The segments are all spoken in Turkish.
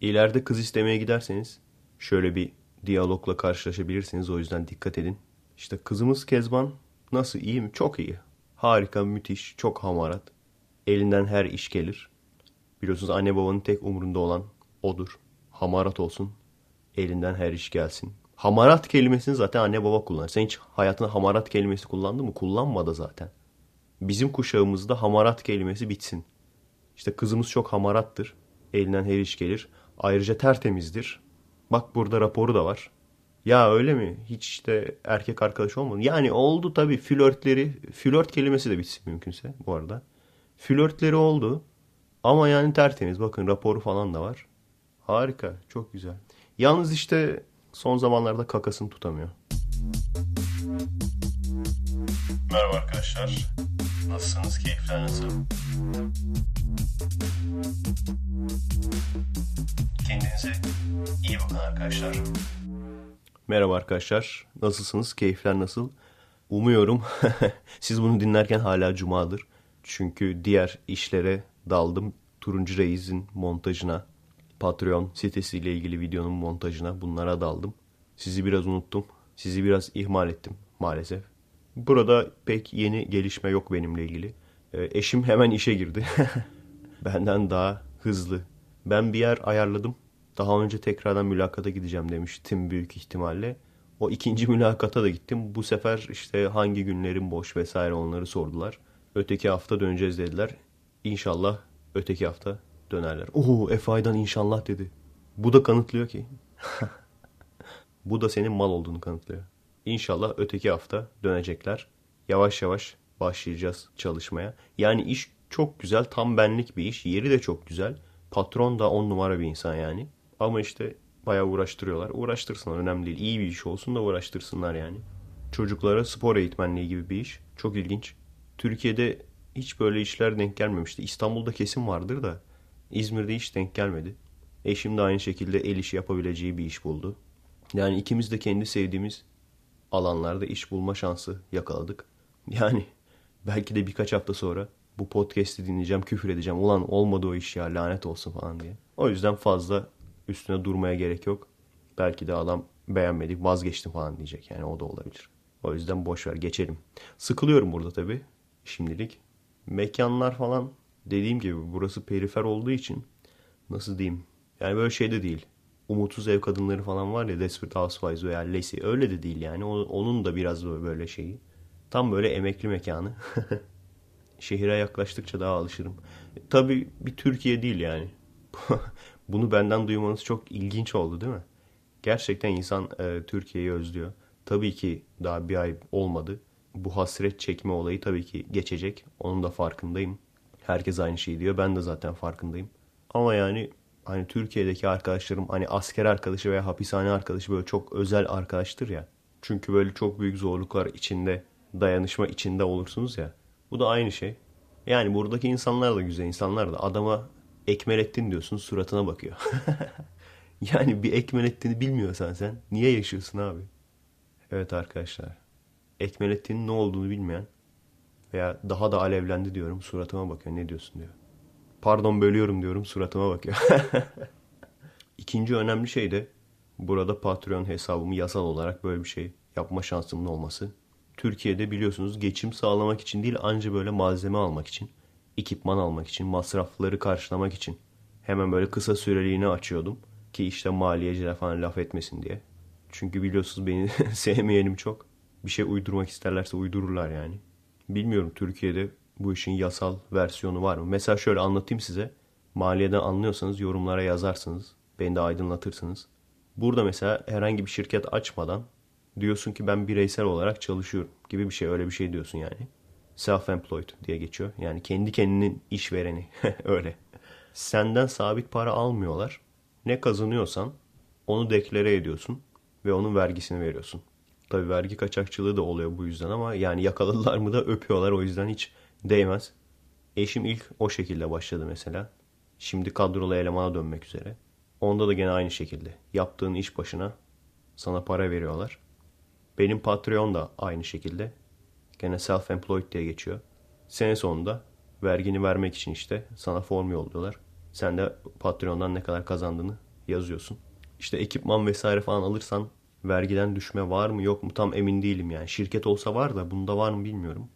İleride kız istemeye giderseniz şöyle bir diyalogla karşılaşabilirsiniz. O yüzden dikkat edin. İşte kızımız Kezban nasıl iyi mi? Çok iyi. Harika, müthiş, çok hamarat. Elinden her iş gelir. Biliyorsunuz anne babanın tek umurunda olan odur. Hamarat olsun. Elinden her iş gelsin. Hamarat kelimesini zaten anne baba kullanır. Sen hiç hayatında hamarat kelimesi kullandın mı? Kullanmadı zaten. Bizim kuşağımızda hamarat kelimesi bitsin. İşte kızımız çok hamarattır. Elinden her iş gelir. Ayrıca tertemizdir. Bak burada raporu da var. Ya öyle mi? Hiç işte erkek arkadaş olmadı. Yani oldu tabii flörtleri. Flört kelimesi de bitsin mümkünse bu arada. Flörtleri oldu. Ama yani tertemiz. Bakın raporu falan da var. Harika. Çok güzel. Yalnız işte son zamanlarda kakasını tutamıyor. Merhaba arkadaşlar. Nasılsınız? Keyifler nasıl? Kendinize iyi bakın arkadaşlar. Merhaba arkadaşlar. Nasılsınız? Keyifler nasıl? Umuyorum siz bunu dinlerken hala cumadır. Çünkü diğer işlere daldım. Turuncu Reis'in montajına, Patreon sitesiyle ilgili videonun montajına bunlara daldım. Sizi biraz unuttum. Sizi biraz ihmal ettim maalesef. Burada pek yeni gelişme yok benimle ilgili. Ee, eşim hemen işe girdi. Benden daha hızlı. Ben bir yer ayarladım. Daha önce tekrardan mülakata gideceğim demiştim büyük ihtimalle. O ikinci mülakata da gittim. Bu sefer işte hangi günlerim boş vesaire onları sordular. Öteki hafta döneceğiz dediler. İnşallah öteki hafta dönerler. Oo FI'dan inşallah dedi. Bu da kanıtlıyor ki. Bu da senin mal olduğunu kanıtlıyor. İnşallah öteki hafta dönecekler. Yavaş yavaş başlayacağız çalışmaya. Yani iş çok güzel, tam benlik bir iş. Yeri de çok güzel. Patron da on numara bir insan yani. Ama işte bayağı uğraştırıyorlar. Uğraştırsınlar önemli değil. İyi bir iş olsun da uğraştırsınlar yani. Çocuklara spor eğitmenliği gibi bir iş. Çok ilginç. Türkiye'de hiç böyle işler denk gelmemişti. İstanbul'da kesin vardır da İzmir'de hiç denk gelmedi. Eşim de aynı şekilde el işi yapabileceği bir iş buldu. Yani ikimiz de kendi sevdiğimiz alanlarda iş bulma şansı yakaladık. Yani belki de birkaç hafta sonra bu podcast'i dinleyeceğim, küfür edeceğim. Ulan olmadı o iş ya lanet olsun falan diye. O yüzden fazla üstüne durmaya gerek yok. Belki de adam beğenmedik vazgeçtim falan diyecek. Yani o da olabilir. O yüzden boş ver geçelim. Sıkılıyorum burada tabii şimdilik. Mekanlar falan dediğim gibi burası perifer olduğu için nasıl diyeyim. Yani böyle şey de değil. Umutsuz ev kadınları falan var ya Desperate Housewives veya Lacey öyle de değil yani. Onun da biraz böyle şeyi. Tam böyle emekli mekanı. Şehire yaklaştıkça daha alışırım. Tabii bir Türkiye değil yani. Bunu benden duymanız çok ilginç oldu değil mi? Gerçekten insan e, Türkiye'yi özlüyor. Tabii ki daha bir ay olmadı. Bu hasret çekme olayı tabii ki geçecek. Onun da farkındayım. Herkes aynı şeyi diyor. Ben de zaten farkındayım. Ama yani hani Türkiye'deki arkadaşlarım hani asker arkadaşı veya hapishane arkadaşı böyle çok özel arkadaştır ya. Çünkü böyle çok büyük zorluklar içinde, dayanışma içinde olursunuz ya. Bu da aynı şey. Yani buradaki insanlar da güzel insanlar da adama Ekmelettin diyorsun suratına bakıyor. yani bir Ekmelettin'i bilmiyorsan sen niye yaşıyorsun abi? Evet arkadaşlar. Ekmelettin'in ne olduğunu bilmeyen veya daha da alevlendi diyorum suratıma bakıyor ne diyorsun diyor. Pardon bölüyorum diyorum suratıma bakıyor. İkinci önemli şey de burada Patreon hesabımı yasal olarak böyle bir şey yapma şansımın olması. Türkiye'de biliyorsunuz geçim sağlamak için değil anca böyle malzeme almak için, ekipman almak için, masrafları karşılamak için hemen böyle kısa süreliğine açıyordum ki işte maliyeciler falan laf etmesin diye. Çünkü biliyorsunuz beni sevmeyenim çok. Bir şey uydurmak isterlerse uydururlar yani. Bilmiyorum Türkiye'de bu işin yasal versiyonu var mı? Mesela şöyle anlatayım size. Maliyeden anlıyorsanız yorumlara yazarsınız. Beni de aydınlatırsınız. Burada mesela herhangi bir şirket açmadan diyorsun ki ben bireysel olarak çalışıyorum gibi bir şey öyle bir şey diyorsun yani. Self-employed diye geçiyor. Yani kendi kendinin işvereni öyle. Senden sabit para almıyorlar. Ne kazanıyorsan onu deklare ediyorsun ve onun vergisini veriyorsun. Tabi vergi kaçakçılığı da oluyor bu yüzden ama yani yakaladılar mı da öpüyorlar o yüzden hiç değmez. Eşim ilk o şekilde başladı mesela. Şimdi kadrolu elemana dönmek üzere. Onda da gene aynı şekilde. Yaptığın iş başına sana para veriyorlar. Benim Patreon da aynı şekilde. Gene self-employed diye geçiyor. Sene sonunda vergini vermek için işte sana form yolluyorlar. Sen de Patreon'dan ne kadar kazandığını yazıyorsun. İşte ekipman vesaire falan alırsan vergiden düşme var mı yok mu tam emin değilim yani. Şirket olsa var da bunda var mı bilmiyorum.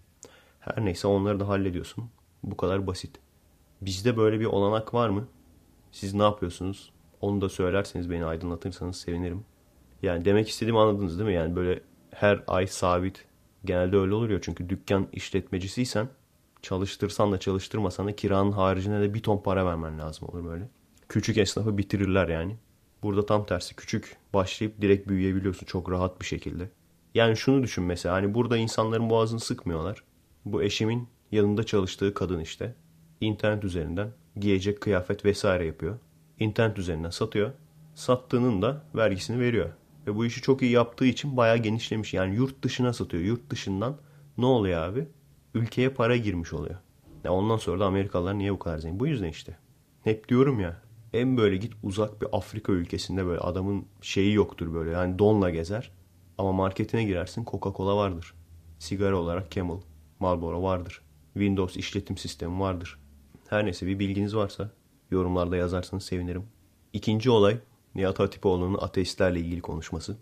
Her neyse onları da hallediyorsun. Bu kadar basit. Bizde böyle bir olanak var mı? Siz ne yapıyorsunuz? Onu da söylerseniz beni aydınlatırsanız sevinirim. Yani demek istediğimi anladınız değil mi? Yani böyle her ay sabit. Genelde öyle olur ya çünkü dükkan işletmecisiysen çalıştırsan da çalıştırmasan da kiranın haricinde de bir ton para vermen lazım olur böyle. Küçük esnafı bitirirler yani. Burada tam tersi küçük başlayıp direkt büyüyebiliyorsun çok rahat bir şekilde. Yani şunu düşün mesela hani burada insanların boğazını sıkmıyorlar. Bu eşimin yanında çalıştığı kadın işte internet üzerinden giyecek kıyafet vesaire yapıyor. İnternet üzerinden satıyor. Sattığının da vergisini veriyor. Ve bu işi çok iyi yaptığı için bayağı genişlemiş. Yani yurt dışına satıyor. Yurt dışından ne oluyor abi? Ülkeye para girmiş oluyor. Ya ondan sonra da Amerikalılar niye bu kadar zengin? Bu yüzden işte. Hep diyorum ya. En böyle git uzak bir Afrika ülkesinde böyle adamın şeyi yoktur böyle. Yani donla gezer. Ama marketine girersin Coca-Cola vardır. Sigara olarak Camel, Marlboro vardır. Windows işletim sistemi vardır. Her neyse bir bilginiz varsa yorumlarda yazarsanız sevinirim. İkinci olay Nihat Hatipoğlu'nun ateistlerle ilgili konuşması.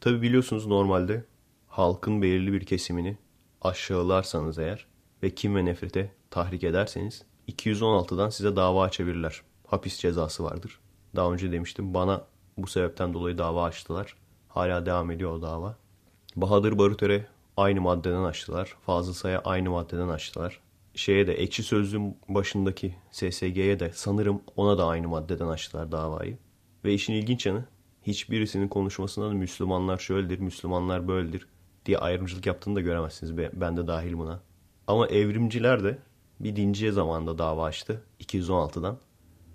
Tabi biliyorsunuz normalde halkın belirli bir kesimini aşağılarsanız eğer ve kim ve nefrete tahrik ederseniz 216'dan size dava açabilirler. Hapis cezası vardır. Daha önce demiştim bana bu sebepten dolayı dava açtılar. Hala devam ediyor o dava. Bahadır Baruter'e aynı maddeden açtılar. Fazıl Say'a aynı maddeden açtılar. Şeye de ekşi sözlüğün başındaki SSG'ye de sanırım ona da aynı maddeden açtılar davayı. Ve işin ilginç yanı hiçbirisinin konuşmasında da Müslümanlar şöyledir, Müslümanlar böyledir diye ayrımcılık yaptığını da göremezsiniz. Ben de dahil buna. Ama evrimciler de bir dinciye zamanında dava açtı 216'dan.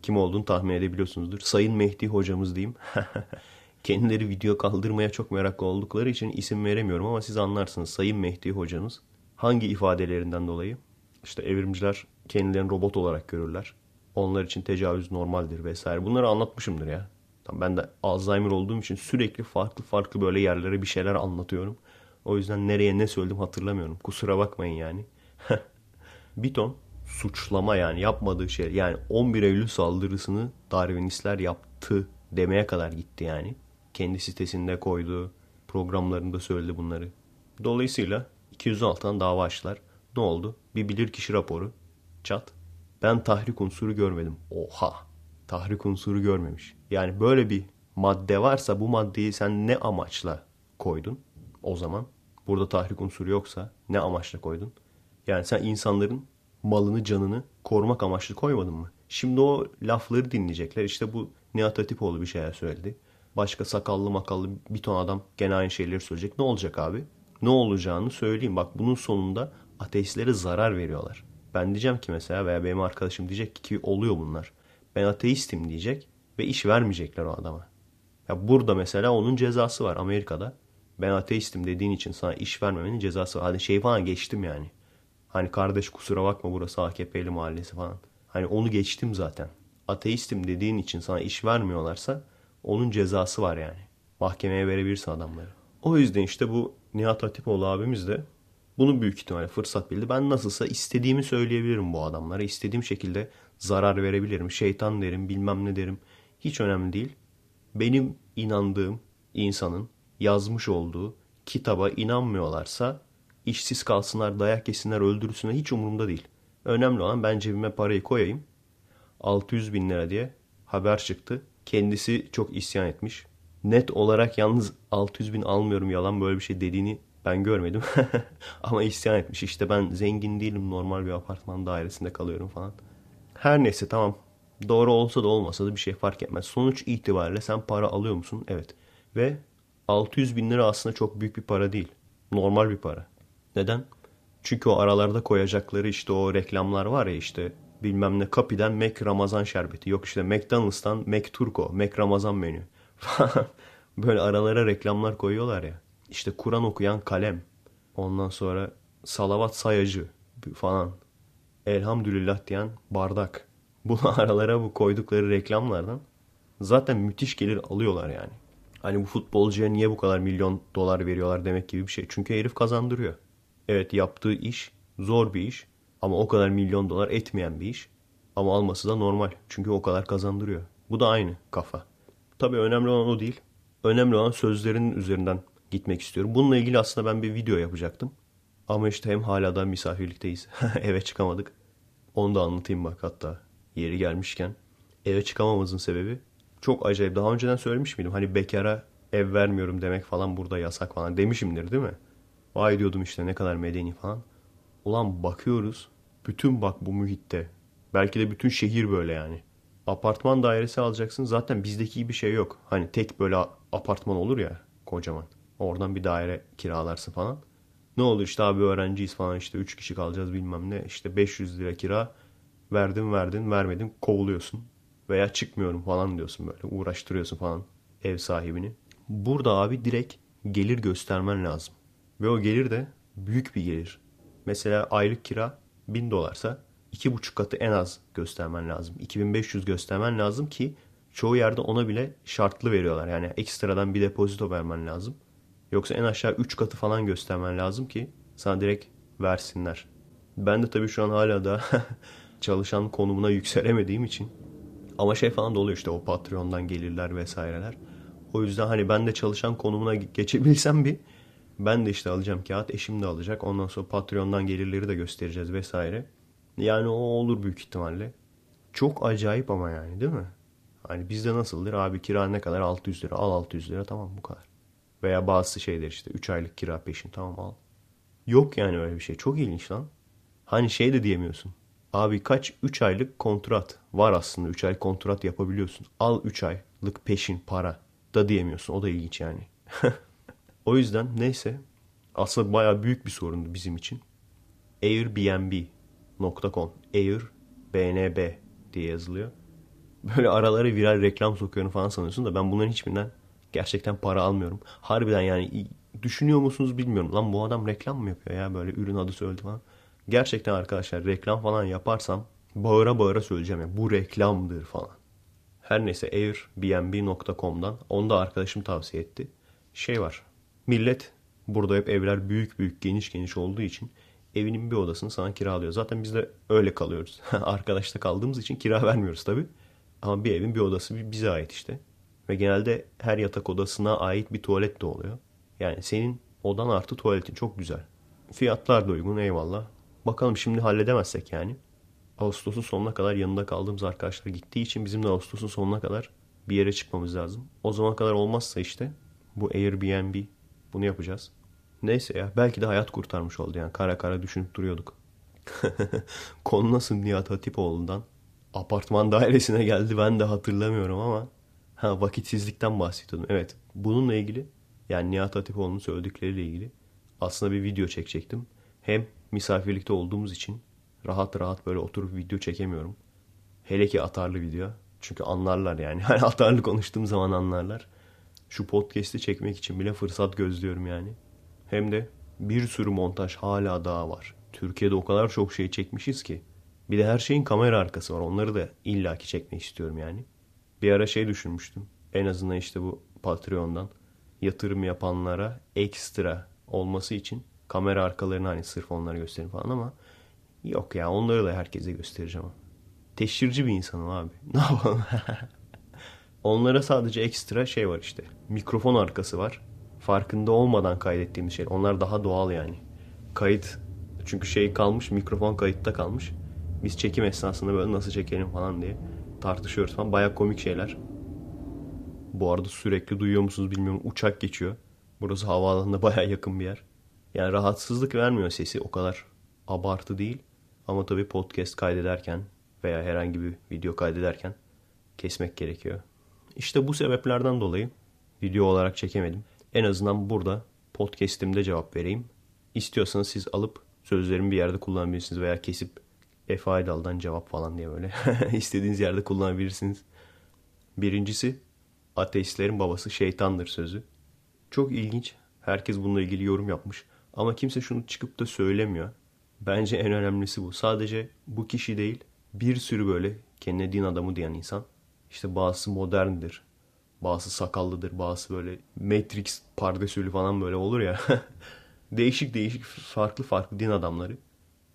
Kim olduğunu tahmin edebiliyorsunuzdur. Sayın Mehdi hocamız diyeyim. Kendileri video kaldırmaya çok meraklı oldukları için isim veremiyorum ama siz anlarsınız. Sayın Mehdi hocamız hangi ifadelerinden dolayı? İşte evrimciler kendilerini robot olarak görürler. Onlar için tecavüz normaldir vesaire. Bunları anlatmışımdır ya. Ben de Alzheimer olduğum için sürekli farklı farklı böyle yerlere bir şeyler anlatıyorum. O yüzden nereye ne söyledim hatırlamıyorum. Kusura bakmayın yani. bir ton suçlama yani yapmadığı şey. Yani 11 Eylül saldırısını Darwinistler yaptı demeye kadar gitti yani. Kendi sitesinde koydu. Programlarında söyledi bunları. Dolayısıyla 206'dan dava açtılar. Ne oldu? Bir bilirkişi raporu. Çat. Ben tahrik unsuru görmedim. Oha. Tahrik unsuru görmemiş. Yani böyle bir madde varsa bu maddeyi sen ne amaçla koydun o zaman? Burada tahrik unsuru yoksa ne amaçla koydun? Yani sen insanların malını canını korumak amaçlı koymadın mı? Şimdi o lafları dinleyecekler. İşte bu Nihat Hatipoğlu bir şeyler söyledi. Başka sakallı makallı bir ton adam gene aynı şeyleri söyleyecek. Ne olacak abi? Ne olacağını söyleyeyim. Bak bunun sonunda ateistlere zarar veriyorlar. Ben diyeceğim ki mesela veya benim arkadaşım diyecek ki oluyor bunlar. Ben ateistim diyecek ve iş vermeyecekler o adama. Ya burada mesela onun cezası var Amerika'da. Ben ateistim dediğin için sana iş vermemenin cezası var. Hadi şey falan geçtim yani. Hani kardeş kusura bakma burası AKP'li mahallesi falan. Hani onu geçtim zaten. Ateistim dediğin için sana iş vermiyorlarsa onun cezası var yani. Mahkemeye verebilirsin adamları. O yüzden işte bu Nihat Hatipoğlu abimiz de bunu büyük ihtimalle fırsat bildi. Ben nasılsa istediğimi söyleyebilirim bu adamlara. İstediğim şekilde zarar verebilirim. Şeytan derim, bilmem ne derim. Hiç önemli değil. Benim inandığım insanın yazmış olduğu kitaba inanmıyorlarsa işsiz kalsınlar, dayak yesinler, öldürülsünler hiç umurumda değil. Önemli olan ben cebime parayı koyayım. 600 bin lira diye haber çıktı. Kendisi çok isyan etmiş. Net olarak yalnız 600 bin almıyorum yalan böyle bir şey dediğini ben görmedim. Ama isyan etmiş. İşte ben zengin değilim normal bir apartman dairesinde kalıyorum falan. Her neyse tamam. Doğru olsa da olmasa da bir şey fark etmez. Sonuç itibariyle sen para alıyor musun? Evet. Ve 600 bin lira aslında çok büyük bir para değil. Normal bir para. Neden? Çünkü o aralarda koyacakları işte o reklamlar var ya işte bilmem ne kapiden Mac Ramazan şerbeti. Yok işte McDonald's'tan Mac Turco, Mac Ramazan menü. Böyle aralara reklamlar koyuyorlar ya. İşte Kur'an okuyan kalem. Ondan sonra salavat sayacı falan. Elhamdülillah diyen bardak. Bu aralara bu koydukları reklamlardan zaten müthiş gelir alıyorlar yani. Hani bu futbolcuya niye bu kadar milyon dolar veriyorlar demek gibi bir şey. Çünkü herif kazandırıyor. Evet yaptığı iş zor bir iş ama o kadar milyon dolar etmeyen bir iş. Ama alması da normal çünkü o kadar kazandırıyor. Bu da aynı kafa. Tabii önemli olan o değil. Önemli olan sözlerin üzerinden gitmek istiyorum. Bununla ilgili aslında ben bir video yapacaktım. Ama işte hem hala da misafirlikteyiz. Eve çıkamadık. Onu da anlatayım bak hatta yeri gelmişken. Eve çıkamamızın sebebi çok acayip. Daha önceden söylemiş miydim? Hani bekara ev vermiyorum demek falan burada yasak falan demişimdir değil mi? Vay diyordum işte ne kadar medeni falan. Ulan bakıyoruz bütün bak bu mühitte. Belki de bütün şehir böyle yani. Apartman dairesi alacaksın zaten bizdeki bir şey yok. Hani tek böyle apartman olur ya kocaman. Oradan bir daire kiralarsın falan. Ne olur işte abi öğrenciyiz falan işte 3 kişi kalacağız bilmem ne. İşte 500 lira kira verdin verdin vermedin kovuluyorsun. Veya çıkmıyorum falan diyorsun böyle uğraştırıyorsun falan ev sahibini. Burada abi direkt gelir göstermen lazım. Ve o gelir de büyük bir gelir. Mesela aylık kira 1000 dolarsa 2,5 katı en az göstermen lazım. 2500 göstermen lazım ki çoğu yerde ona bile şartlı veriyorlar. Yani ekstradan bir depozito vermen lazım. Yoksa en aşağı 3 katı falan göstermen lazım ki sana direkt versinler. Ben de tabii şu an hala da çalışan konumuna yükselemediğim için ama şey falan da oluyor işte o Patreon'dan gelirler vesaireler. O yüzden hani ben de çalışan konumuna geçebilsem bir ben de işte alacağım kağıt eşim de alacak. Ondan sonra Patreon'dan gelirleri de göstereceğiz vesaire. Yani o olur büyük ihtimalle. Çok acayip ama yani değil mi? Hani bizde nasıldır? Abi kira ne kadar? 600 lira. Al 600 lira tamam bu kadar. Veya bazı şeyler işte 3 aylık kira peşin tamam al. Yok yani öyle bir şey. Çok ilginç lan. Hani şey de diyemiyorsun. Abi kaç 3 aylık kontrat var aslında. 3 aylık kontrat yapabiliyorsun. Al 3 aylık peşin para da diyemiyorsun. O da ilginç yani. o yüzden neyse. Aslında baya büyük bir sorundu bizim için. Airbnb.com Air BNB diye yazılıyor. Böyle aralara viral reklam sokuyorum falan sanıyorsun da ben bunların hiçbirinden gerçekten para almıyorum. Harbiden yani düşünüyor musunuz bilmiyorum. Lan bu adam reklam mı yapıyor ya böyle ürün adı söyledi falan. Gerçekten arkadaşlar reklam falan yaparsam bağıra bağıra söyleyeceğim ya bu reklamdır falan. Her neyse airbnb.com'dan onu da arkadaşım tavsiye etti. Şey var. Millet burada hep evler büyük büyük geniş geniş olduğu için evinin bir odasını sana kiralıyor. Zaten biz de öyle kalıyoruz. Arkadaşta kaldığımız için kira vermiyoruz tabi. Ama bir evin bir odası bize ait işte. Ve genelde her yatak odasına ait bir tuvalet de oluyor. Yani senin odan artı tuvaletin çok güzel. Fiyatlar da uygun eyvallah. Bakalım şimdi halledemezsek yani. Ağustos'un sonuna kadar yanında kaldığımız arkadaşlar gittiği için bizim de Ağustos'un sonuna kadar bir yere çıkmamız lazım. O zaman kadar olmazsa işte bu Airbnb bunu yapacağız. Neyse ya belki de hayat kurtarmış oldu yani kara kara düşünüp duruyorduk. Konu nasıl Nihat Hatipoğlu'ndan apartman dairesine geldi ben de hatırlamıyorum ama ha vakitsizlikten bahsediyordum. Evet bununla ilgili yani Nihat Hatipoğlu'nun söyledikleriyle ilgili aslında bir video çekecektim. Hem misafirlikte olduğumuz için rahat rahat böyle oturup video çekemiyorum. Hele ki atarlı video. Çünkü anlarlar yani. Hani atarlı konuştuğum zaman anlarlar. Şu podcast'i çekmek için bile fırsat gözlüyorum yani. Hem de bir sürü montaj hala daha var. Türkiye'de o kadar çok şey çekmişiz ki. Bir de her şeyin kamera arkası var. Onları da illaki çekmek istiyorum yani. Bir ara şey düşünmüştüm. En azından işte bu Patreon'dan yatırım yapanlara ekstra olması için kamera arkalarını hani sırf onlara göstereyim falan ama yok ya onları da herkese göstereceğim. Teşhirci bir insanım abi. Ne yapalım? Onlara sadece ekstra şey var işte. Mikrofon arkası var. Farkında olmadan kaydettiğimiz şey. Onlar daha doğal yani. Kayıt çünkü şey kalmış mikrofon kayıtta kalmış. Biz çekim esnasında böyle nasıl çekelim falan diye tartışıyoruz falan. Baya komik şeyler. Bu arada sürekli duyuyor musunuz bilmiyorum. Uçak geçiyor. Burası havaalanına baya yakın bir yer. Yani rahatsızlık vermiyor sesi. O kadar abartı değil. Ama tabii podcast kaydederken veya herhangi bir video kaydederken kesmek gerekiyor. İşte bu sebeplerden dolayı video olarak çekemedim. En azından burada podcast'imde cevap vereyim. İstiyorsanız siz alıp sözlerimi bir yerde kullanabilirsiniz veya kesip Efe Aydal'dan cevap falan diye böyle istediğiniz yerde kullanabilirsiniz. Birincisi ateistlerin babası şeytandır sözü. Çok ilginç. Herkes bununla ilgili yorum yapmış. Ama kimse şunu çıkıp da söylemiyor. Bence en önemlisi bu. Sadece bu kişi değil bir sürü böyle kendine din adamı diyen insan. İşte bazısı moderndir. Bazısı sakallıdır. Bazısı böyle Matrix pardesülü falan böyle olur ya. değişik değişik farklı farklı din adamları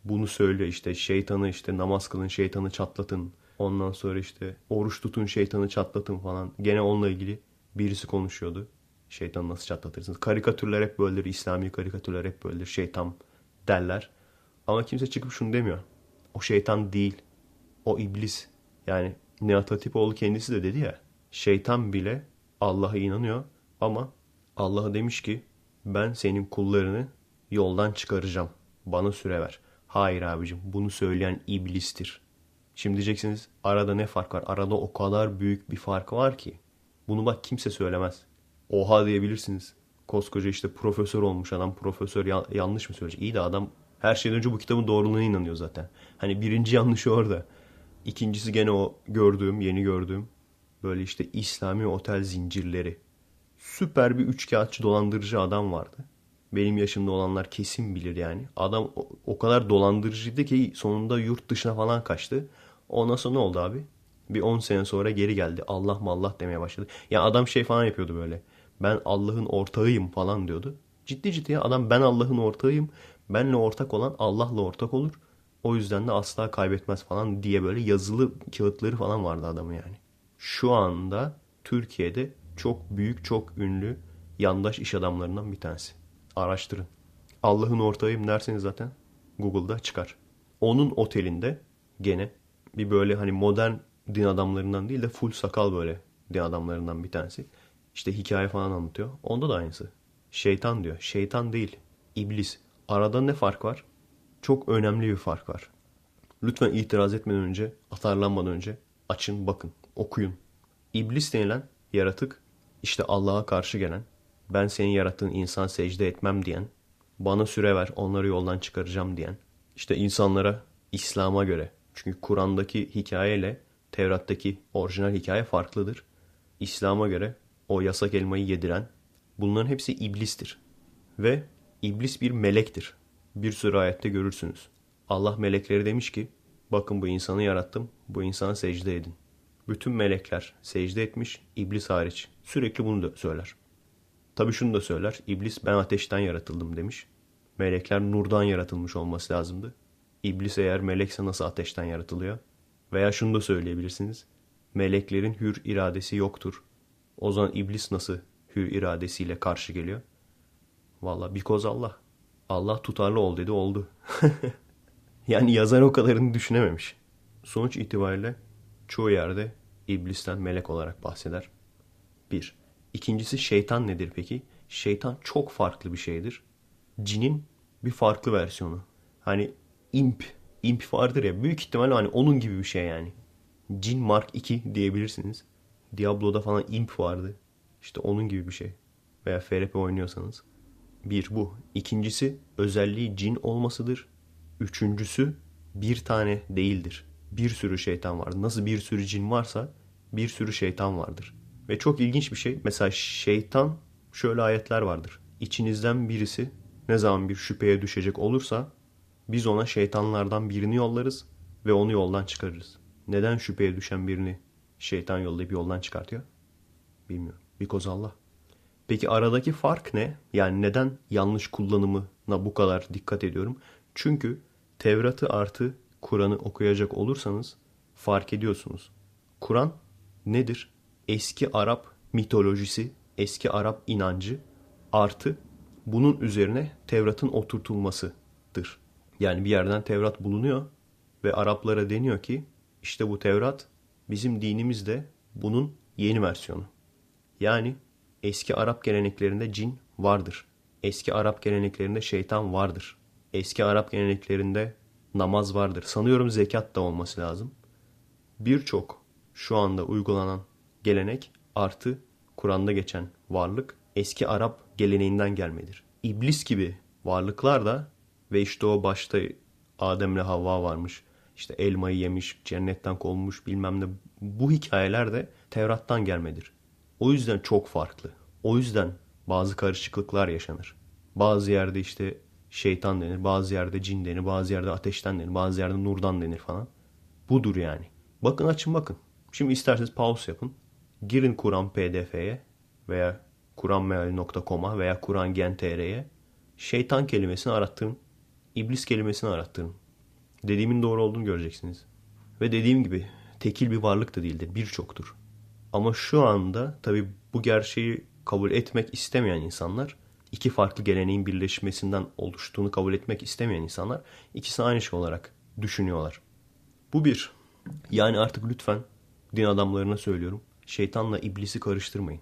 bunu söylüyor işte şeytanı işte namaz kılın şeytanı çatlatın Ondan sonra işte oruç tutun şeytanı çatlatın falan. Gene onunla ilgili birisi konuşuyordu. Şeytanı nasıl çatlatırsınız? Karikatürler hep böyledir. İslami karikatürler hep böyledir. Şeytan derler. Ama kimse çıkıp şunu demiyor. O şeytan değil. O iblis. Yani Nihat Hatipoğlu kendisi de dedi ya. Şeytan bile Allah'a inanıyor ama Allah'a demiş ki ben senin kullarını yoldan çıkaracağım. Bana süre ver. Hayır abicim bunu söyleyen iblistir. Şimdi diyeceksiniz arada ne fark var? Arada o kadar büyük bir fark var ki. Bunu bak kimse söylemez. Oha diyebilirsiniz. Koskoca işte profesör olmuş adam profesör ya- yanlış mı söyleyecek? İyi de adam her şeyden önce bu kitabın doğruluğuna inanıyor zaten. Hani birinci yanlışı orada. İkincisi gene o gördüğüm, yeni gördüğüm böyle işte İslami otel zincirleri. Süper bir üçkağıtçı dolandırıcı adam vardı. Benim yaşımda olanlar kesin bilir yani. Adam o, o kadar dolandırıcıydı ki sonunda yurt dışına falan kaçtı. Ondan sonra ne oldu abi? Bir 10 sene sonra geri geldi. Allah mallah demeye başladı. Ya adam şey falan yapıyordu böyle. Ben Allah'ın ortağıyım falan diyordu. Ciddi ciddi adam ben Allah'ın ortağıyım. Benle ortak olan Allah'la ortak olur. O yüzden de asla kaybetmez falan diye böyle yazılı kağıtları falan vardı adamın yani. Şu anda Türkiye'de çok büyük, çok ünlü yandaş iş adamlarından bir tanesi. Araştırın. Allah'ın ortağıyım derseniz zaten Google'da çıkar. Onun otelinde gene bir böyle hani modern din adamlarından değil de full sakal böyle din adamlarından bir tanesi. İşte hikaye falan anlatıyor. Onda da aynısı. Şeytan diyor. Şeytan değil. İblis. Arada ne fark var? Çok önemli bir fark var. Lütfen itiraz etmeden önce, atarlanmadan önce açın, bakın, okuyun. İblis denilen yaratık işte Allah'a karşı gelen, ben senin yarattığın insan secde etmem diyen, bana süre ver onları yoldan çıkaracağım diyen, işte insanlara İslam'a göre, çünkü Kur'an'daki hikayeyle Tevrat'taki orijinal hikaye farklıdır. İslam'a göre o yasak elmayı yediren, bunların hepsi iblistir. Ve iblis bir melektir. Bir sürü ayette görürsünüz. Allah melekleri demiş ki, bakın bu insanı yarattım, bu insana secde edin. Bütün melekler secde etmiş, iblis hariç. Sürekli bunu da söyler. Tabi şunu da söyler, iblis ben ateşten yaratıldım demiş. Melekler nurdan yaratılmış olması lazımdı. İblis eğer melekse nasıl ateşten yaratılıyor? Veya şunu da söyleyebilirsiniz. Meleklerin hür iradesi yoktur. O zaman iblis nasıl hür iradesiyle karşı geliyor? Valla because Allah. Allah tutarlı ol dedi oldu. yani yazar o kadarını düşünememiş. Sonuç itibariyle çoğu yerde iblisten melek olarak bahseder. Bir. İkincisi şeytan nedir peki? Şeytan çok farklı bir şeydir. Cinin bir farklı versiyonu. Hani imp, imp vardır ya büyük ihtimalle hani onun gibi bir şey yani. Cin Mark 2 diyebilirsiniz. Diablo'da falan imp vardı. İşte onun gibi bir şey. Veya FRP oynuyorsanız. Bir bu. İkincisi özelliği cin olmasıdır. Üçüncüsü bir tane değildir. Bir sürü şeytan vardır. Nasıl bir sürü cin varsa bir sürü şeytan vardır. Ve çok ilginç bir şey. Mesela şeytan şöyle ayetler vardır. İçinizden birisi ne zaman bir şüpheye düşecek olursa biz ona şeytanlardan birini yollarız ve onu yoldan çıkarırız. Neden şüpheye düşen birini şeytan yollayıp yoldan çıkartıyor? Bilmiyorum. Because Allah. Peki aradaki fark ne? Yani neden yanlış kullanımına bu kadar dikkat ediyorum? Çünkü Tevrat'ı artı Kur'an'ı okuyacak olursanız fark ediyorsunuz. Kur'an nedir? Eski Arap mitolojisi, eski Arap inancı artı bunun üzerine Tevrat'ın oturtulmasıdır. Yani bir yerden Tevrat bulunuyor ve Araplara deniyor ki işte bu Tevrat bizim dinimizde bunun yeni versiyonu. Yani eski Arap geleneklerinde cin vardır. Eski Arap geleneklerinde şeytan vardır. Eski Arap geleneklerinde namaz vardır. Sanıyorum zekat da olması lazım. Birçok şu anda uygulanan gelenek artı Kur'an'da geçen varlık eski Arap geleneğinden gelmedir. İblis gibi varlıklar da ve işte o başta Adem'le Havva varmış. İşte elmayı yemiş, cennetten kovulmuş bilmem ne. Bu hikayeler de Tevrat'tan gelmedir. O yüzden çok farklı. O yüzden bazı karışıklıklar yaşanır. Bazı yerde işte şeytan denir, bazı yerde cin denir, bazı yerde ateşten denir, bazı yerde nurdan denir falan. Budur yani. Bakın açın bakın. Şimdi isterseniz pause yapın. Girin Kur'an pdf'ye veya kuranmeali.com'a veya kurangen.tr'ye şeytan kelimesini arattırın. İblis kelimesini arattırın. Dediğimin doğru olduğunu göreceksiniz. Ve dediğim gibi tekil bir varlık da değildir. Birçoktur. Ama şu anda tabii bu gerçeği kabul etmek istemeyen insanlar iki farklı geleneğin birleşmesinden oluştuğunu kabul etmek istemeyen insanlar ikisi aynı şey olarak düşünüyorlar. Bu bir. Yani artık lütfen din adamlarına söylüyorum. Şeytanla iblisi karıştırmayın.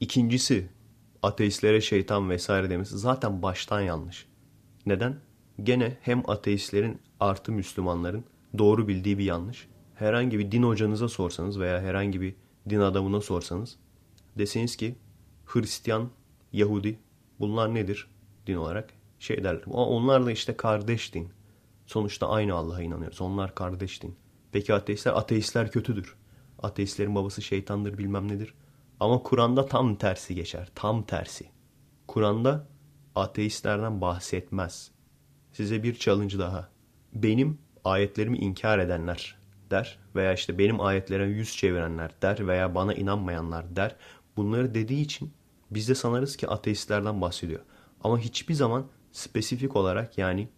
İkincisi ateistlere şeytan vesaire demesi zaten baştan yanlış. Neden? Gene hem ateistlerin artı Müslümanların doğru bildiği bir yanlış. Herhangi bir din hocanıza sorsanız veya herhangi bir din adamına sorsanız deseniz ki Hristiyan, Yahudi bunlar nedir din olarak? Şey derler. Onlar da işte kardeş din. Sonuçta aynı Allah'a inanıyoruz. Onlar kardeş din. Peki ateistler? Ateistler kötüdür. Ateistlerin babası şeytandır bilmem nedir. Ama Kur'an'da tam tersi geçer. Tam tersi. Kur'an'da ateistlerden bahsetmez. Size bir challenge daha. Benim ayetlerimi inkar edenler der veya işte benim ayetlere yüz çevirenler der veya bana inanmayanlar der. Bunları dediği için biz de sanarız ki ateistlerden bahsediyor. Ama hiçbir zaman spesifik olarak yani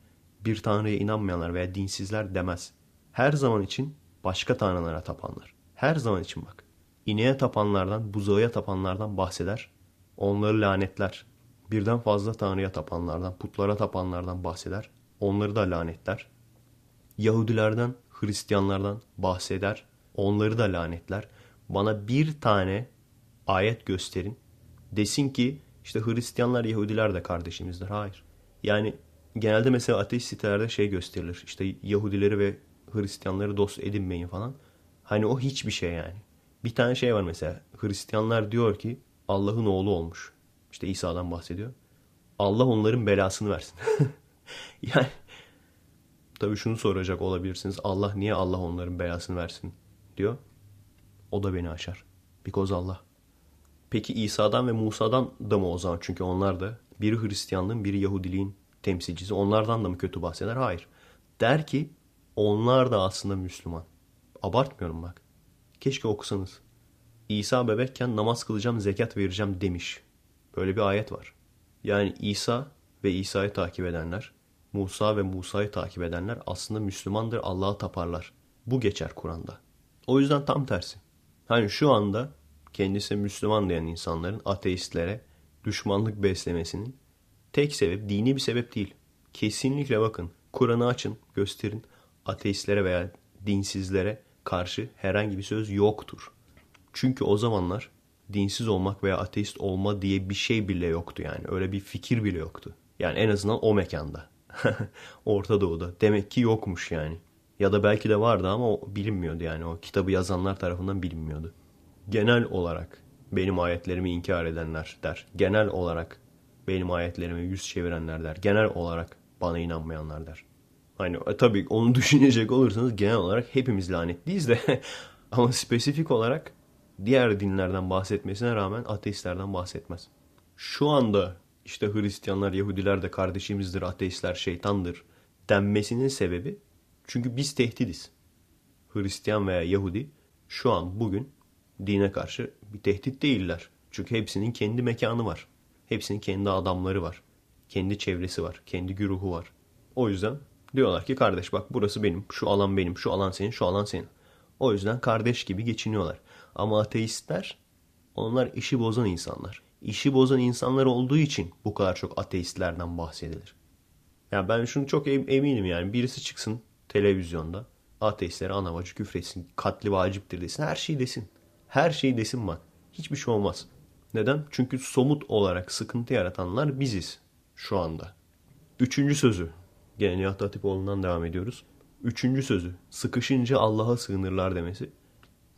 bir tanrıya inanmayanlar veya dinsizler demez. Her zaman için başka tanrılara tapanlar. Her zaman için bak. İneğe tapanlardan, buzağıya tapanlardan bahseder. Onları lanetler. Birden fazla tanrıya tapanlardan, putlara tapanlardan bahseder. Onları da lanetler. Yahudilerden, Hristiyanlardan bahseder. Onları da lanetler. Bana bir tane ayet gösterin. Desin ki işte Hristiyanlar, Yahudiler de kardeşimizdir. Hayır. Yani genelde mesela ateist sitelerde şey gösterilir. İşte Yahudileri ve Hristiyanları dost edinmeyin falan. Hani o hiçbir şey yani. Bir tane şey var mesela. Hristiyanlar diyor ki Allah'ın oğlu olmuş. İşte İsa'dan bahsediyor. Allah onların belasını versin. yani tabii şunu soracak olabilirsiniz. Allah niye Allah onların belasını versin diyor. O da beni aşar. Because Allah. Peki İsa'dan ve Musa'dan da mı o zaman? Çünkü onlar da biri Hristiyanlığın biri Yahudiliğin temsilcisi. Onlardan da mı kötü bahseder? Hayır. Der ki onlar da aslında Müslüman. Abartmıyorum bak. Keşke okusanız. İsa bebekken namaz kılacağım, zekat vereceğim demiş. Böyle bir ayet var. Yani İsa ve İsa'yı takip edenler, Musa ve Musa'yı takip edenler aslında Müslümandır, Allah'a taparlar. Bu geçer Kur'an'da. O yüzden tam tersi. Hani şu anda kendisi Müslüman diyen insanların ateistlere düşmanlık beslemesinin tek sebep dini bir sebep değil. Kesinlikle bakın Kur'an'ı açın gösterin ateistlere veya dinsizlere karşı herhangi bir söz yoktur. Çünkü o zamanlar dinsiz olmak veya ateist olma diye bir şey bile yoktu yani. Öyle bir fikir bile yoktu. Yani en azından o mekanda. Orta Doğu'da. Demek ki yokmuş yani. Ya da belki de vardı ama o bilinmiyordu yani. O kitabı yazanlar tarafından bilinmiyordu. Genel olarak benim ayetlerimi inkar edenler der. Genel olarak benim ayetlerime yüz çevirenler der. Genel olarak bana inanmayanlar der. Hani e, tabii onu düşünecek olursanız genel olarak hepimiz lanetliyiz de ama spesifik olarak diğer dinlerden bahsetmesine rağmen ateistlerden bahsetmez. Şu anda işte Hristiyanlar, Yahudiler de kardeşimizdir, ateistler şeytandır denmesinin sebebi çünkü biz tehdidiz. Hristiyan veya Yahudi şu an bugün dine karşı bir tehdit değiller. Çünkü hepsinin kendi mekanı var. Hepsinin kendi adamları var. Kendi çevresi var. Kendi güruhu var. O yüzden diyorlar ki kardeş bak burası benim. Şu alan benim. Şu alan senin. Şu alan senin. O yüzden kardeş gibi geçiniyorlar. Ama ateistler onlar işi bozan insanlar. İşi bozan insanlar olduğu için bu kadar çok ateistlerden bahsedilir. Yani ben şunu çok eminim yani birisi çıksın televizyonda ateistlere ana bacı küfretsin, katli vaciptir desin, her şeyi desin. Her şeyi desin bak. Hiçbir şey olmaz. Neden? Çünkü somut olarak sıkıntı yaratanlar biziz şu anda. Üçüncü sözü. Gene Nihat Hatipoğlu'ndan devam ediyoruz. Üçüncü sözü. Sıkışınca Allah'a sığınırlar demesi.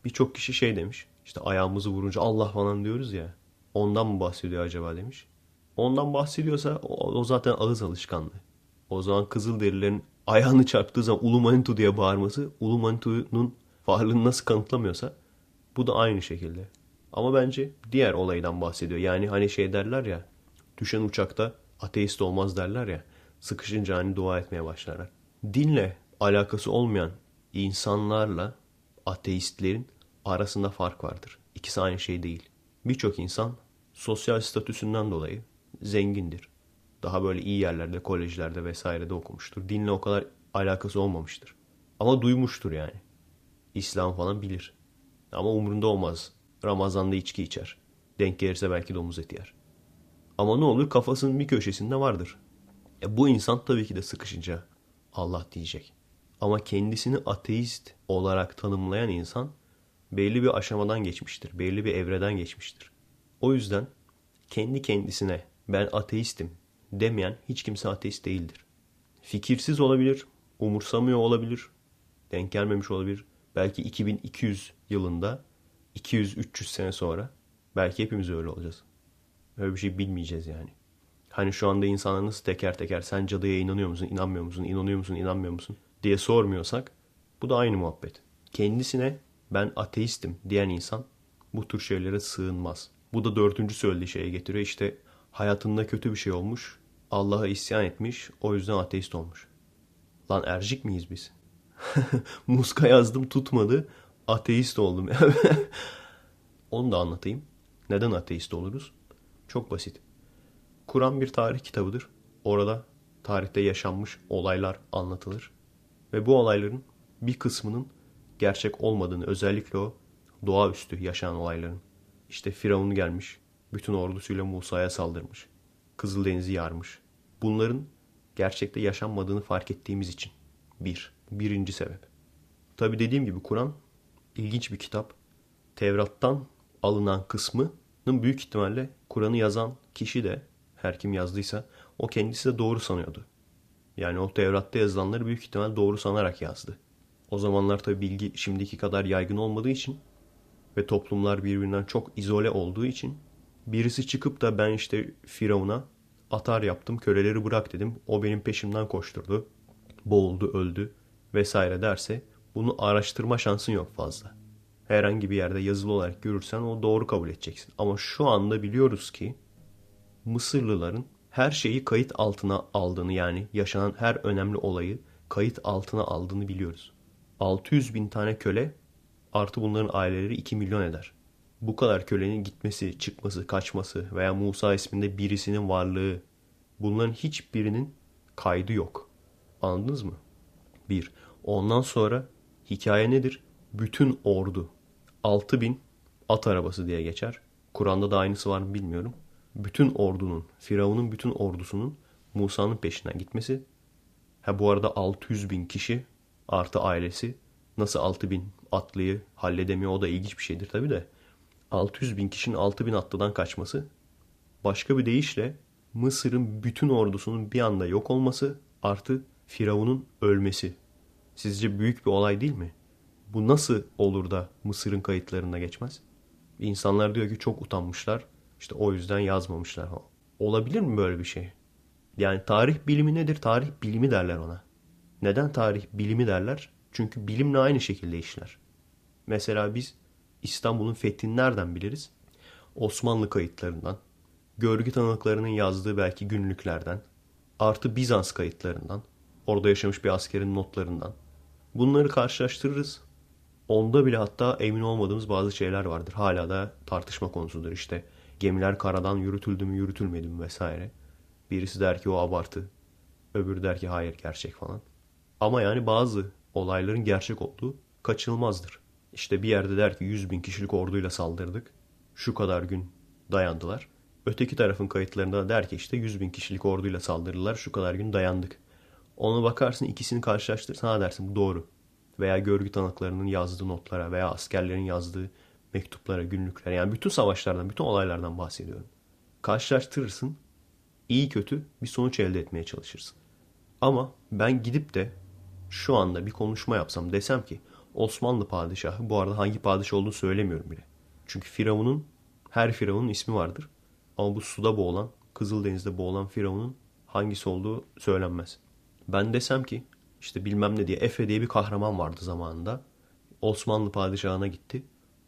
Birçok kişi şey demiş. İşte ayağımızı vurunca Allah falan diyoruz ya. Ondan mı bahsediyor acaba demiş. Ondan bahsediyorsa o, o zaten ağız alışkanlığı. O zaman Kızılderililerin ayağını çarptığı zaman Ulu Manitu diye bağırması Ulu Manitu'nun varlığını nasıl kanıtlamıyorsa bu da aynı şekilde. Ama bence diğer olaydan bahsediyor. Yani hani şey derler ya düşen uçakta ateist olmaz derler ya. Sıkışınca hani dua etmeye başlarlar. Dinle alakası olmayan insanlarla ateistlerin arasında fark vardır. İkisi aynı şey değil. Birçok insan sosyal statüsünden dolayı zengindir. Daha böyle iyi yerlerde, kolejlerde vesairede okumuştur. Dinle o kadar alakası olmamıştır. Ama duymuştur yani. İslam falan bilir. Ama umurunda olmaz. Ramazan'da içki içer. Denk gelirse belki domuz eti yer. Ama ne olur kafasının bir köşesinde vardır. E bu insan tabii ki de sıkışınca Allah diyecek. Ama kendisini ateist olarak tanımlayan insan belli bir aşamadan geçmiştir. Belli bir evreden geçmiştir. O yüzden kendi kendisine ben ateistim demeyen hiç kimse ateist değildir. Fikirsiz olabilir, umursamıyor olabilir, denk gelmemiş olabilir. Belki 2200 yılında 200-300 sene sonra belki hepimiz öyle olacağız. Öyle bir şey bilmeyeceğiz yani. Hani şu anda insanlar nasıl teker teker sen cadıya inanıyor musun, inanmıyor musun, inanıyor musun, inanmıyor musun diye sormuyorsak bu da aynı muhabbet. Kendisine ben ateistim diyen insan bu tür şeylere sığınmaz. Bu da dördüncü söylediği şeye getiriyor. İşte hayatında kötü bir şey olmuş, Allah'a isyan etmiş, o yüzden ateist olmuş. Lan ercik miyiz biz? Muska yazdım tutmadı, ateist oldum. Onu da anlatayım. Neden ateist oluruz? Çok basit. Kur'an bir tarih kitabıdır. Orada tarihte yaşanmış olaylar anlatılır. Ve bu olayların bir kısmının gerçek olmadığını özellikle o doğaüstü yaşanan olayların. İşte Firavun gelmiş, bütün ordusuyla Musa'ya saldırmış. Kızıldeniz'i yarmış. Bunların gerçekte yaşanmadığını fark ettiğimiz için. Bir. Birinci sebep. Tabi dediğim gibi Kur'an ilginç bir kitap. Tevrat'tan alınan kısmının büyük ihtimalle Kur'an'ı yazan kişi de her kim yazdıysa o kendisi de doğru sanıyordu. Yani o Tevrat'ta yazılanları büyük ihtimal doğru sanarak yazdı. O zamanlar tabi bilgi şimdiki kadar yaygın olmadığı için ve toplumlar birbirinden çok izole olduğu için birisi çıkıp da ben işte Firavun'a atar yaptım, köleleri bırak dedim. O benim peşimden koşturdu. Boğuldu, öldü vesaire derse bunu araştırma şansın yok fazla. Herhangi bir yerde yazılı olarak görürsen o doğru kabul edeceksin. Ama şu anda biliyoruz ki Mısırlıların her şeyi kayıt altına aldığını yani yaşanan her önemli olayı kayıt altına aldığını biliyoruz. 600 bin tane köle artı bunların aileleri 2 milyon eder. Bu kadar kölenin gitmesi, çıkması, kaçması veya Musa isminde birisinin varlığı bunların hiçbirinin kaydı yok. Anladınız mı? Bir. Ondan sonra hikaye nedir? Bütün ordu 6 bin at arabası diye geçer. Kur'an'da da aynısı var mı bilmiyorum. Bütün ordunun, Firavun'un bütün ordusunun Musa'nın peşinden gitmesi. Ha bu arada 600 bin kişi artı ailesi nasıl 6 bin atlıyı halledemiyor o da ilginç bir şeydir tabi de. 600 bin kişinin 6 bin atlıdan kaçması. Başka bir deyişle Mısır'ın bütün ordusunun bir anda yok olması artı Firavun'un ölmesi. Sizce büyük bir olay değil mi? Bu nasıl olur da Mısır'ın kayıtlarına geçmez? İnsanlar diyor ki çok utanmışlar. İşte o yüzden yazmamışlar. Olabilir mi böyle bir şey? Yani tarih bilimi nedir? Tarih bilimi derler ona. Neden tarih bilimi derler? Çünkü bilimle aynı şekilde işler. Mesela biz İstanbul'un fethini nereden biliriz? Osmanlı kayıtlarından, görgü tanıklarının yazdığı belki günlüklerden, artı Bizans kayıtlarından, orada yaşamış bir askerin notlarından. Bunları karşılaştırırız. Onda bile hatta emin olmadığımız bazı şeyler vardır. Hala da tartışma konusudur işte. Gemiler karadan yürütüldü mü yürütülmedi mi vesaire. Birisi der ki o abartı. Öbürü der ki hayır gerçek falan. Ama yani bazı olayların gerçek olduğu kaçınılmazdır. İşte bir yerde der ki 100 bin kişilik orduyla saldırdık. Şu kadar gün dayandılar. Öteki tarafın kayıtlarında da der ki işte 100 bin kişilik orduyla saldırdılar. Şu kadar gün dayandık. Ona bakarsın ikisini karşılaştır sana dersin doğru. Veya görgü tanıklarının yazdığı notlara veya askerlerin yazdığı mektuplara, günlüklere yani bütün savaşlardan, bütün olaylardan bahsediyorum. Karşılaştırırsın, iyi kötü bir sonuç elde etmeye çalışırsın. Ama ben gidip de şu anda bir konuşma yapsam desem ki Osmanlı padişahı bu arada hangi padişah olduğunu söylemiyorum bile. Çünkü Firavun'un her Firavun'un ismi vardır. Ama bu suda boğulan, Kızıldeniz'de boğulan Firavun'un hangisi olduğu söylenmez. Ben desem ki işte bilmem ne diye Efe diye bir kahraman vardı zamanında. Osmanlı padişahına gitti.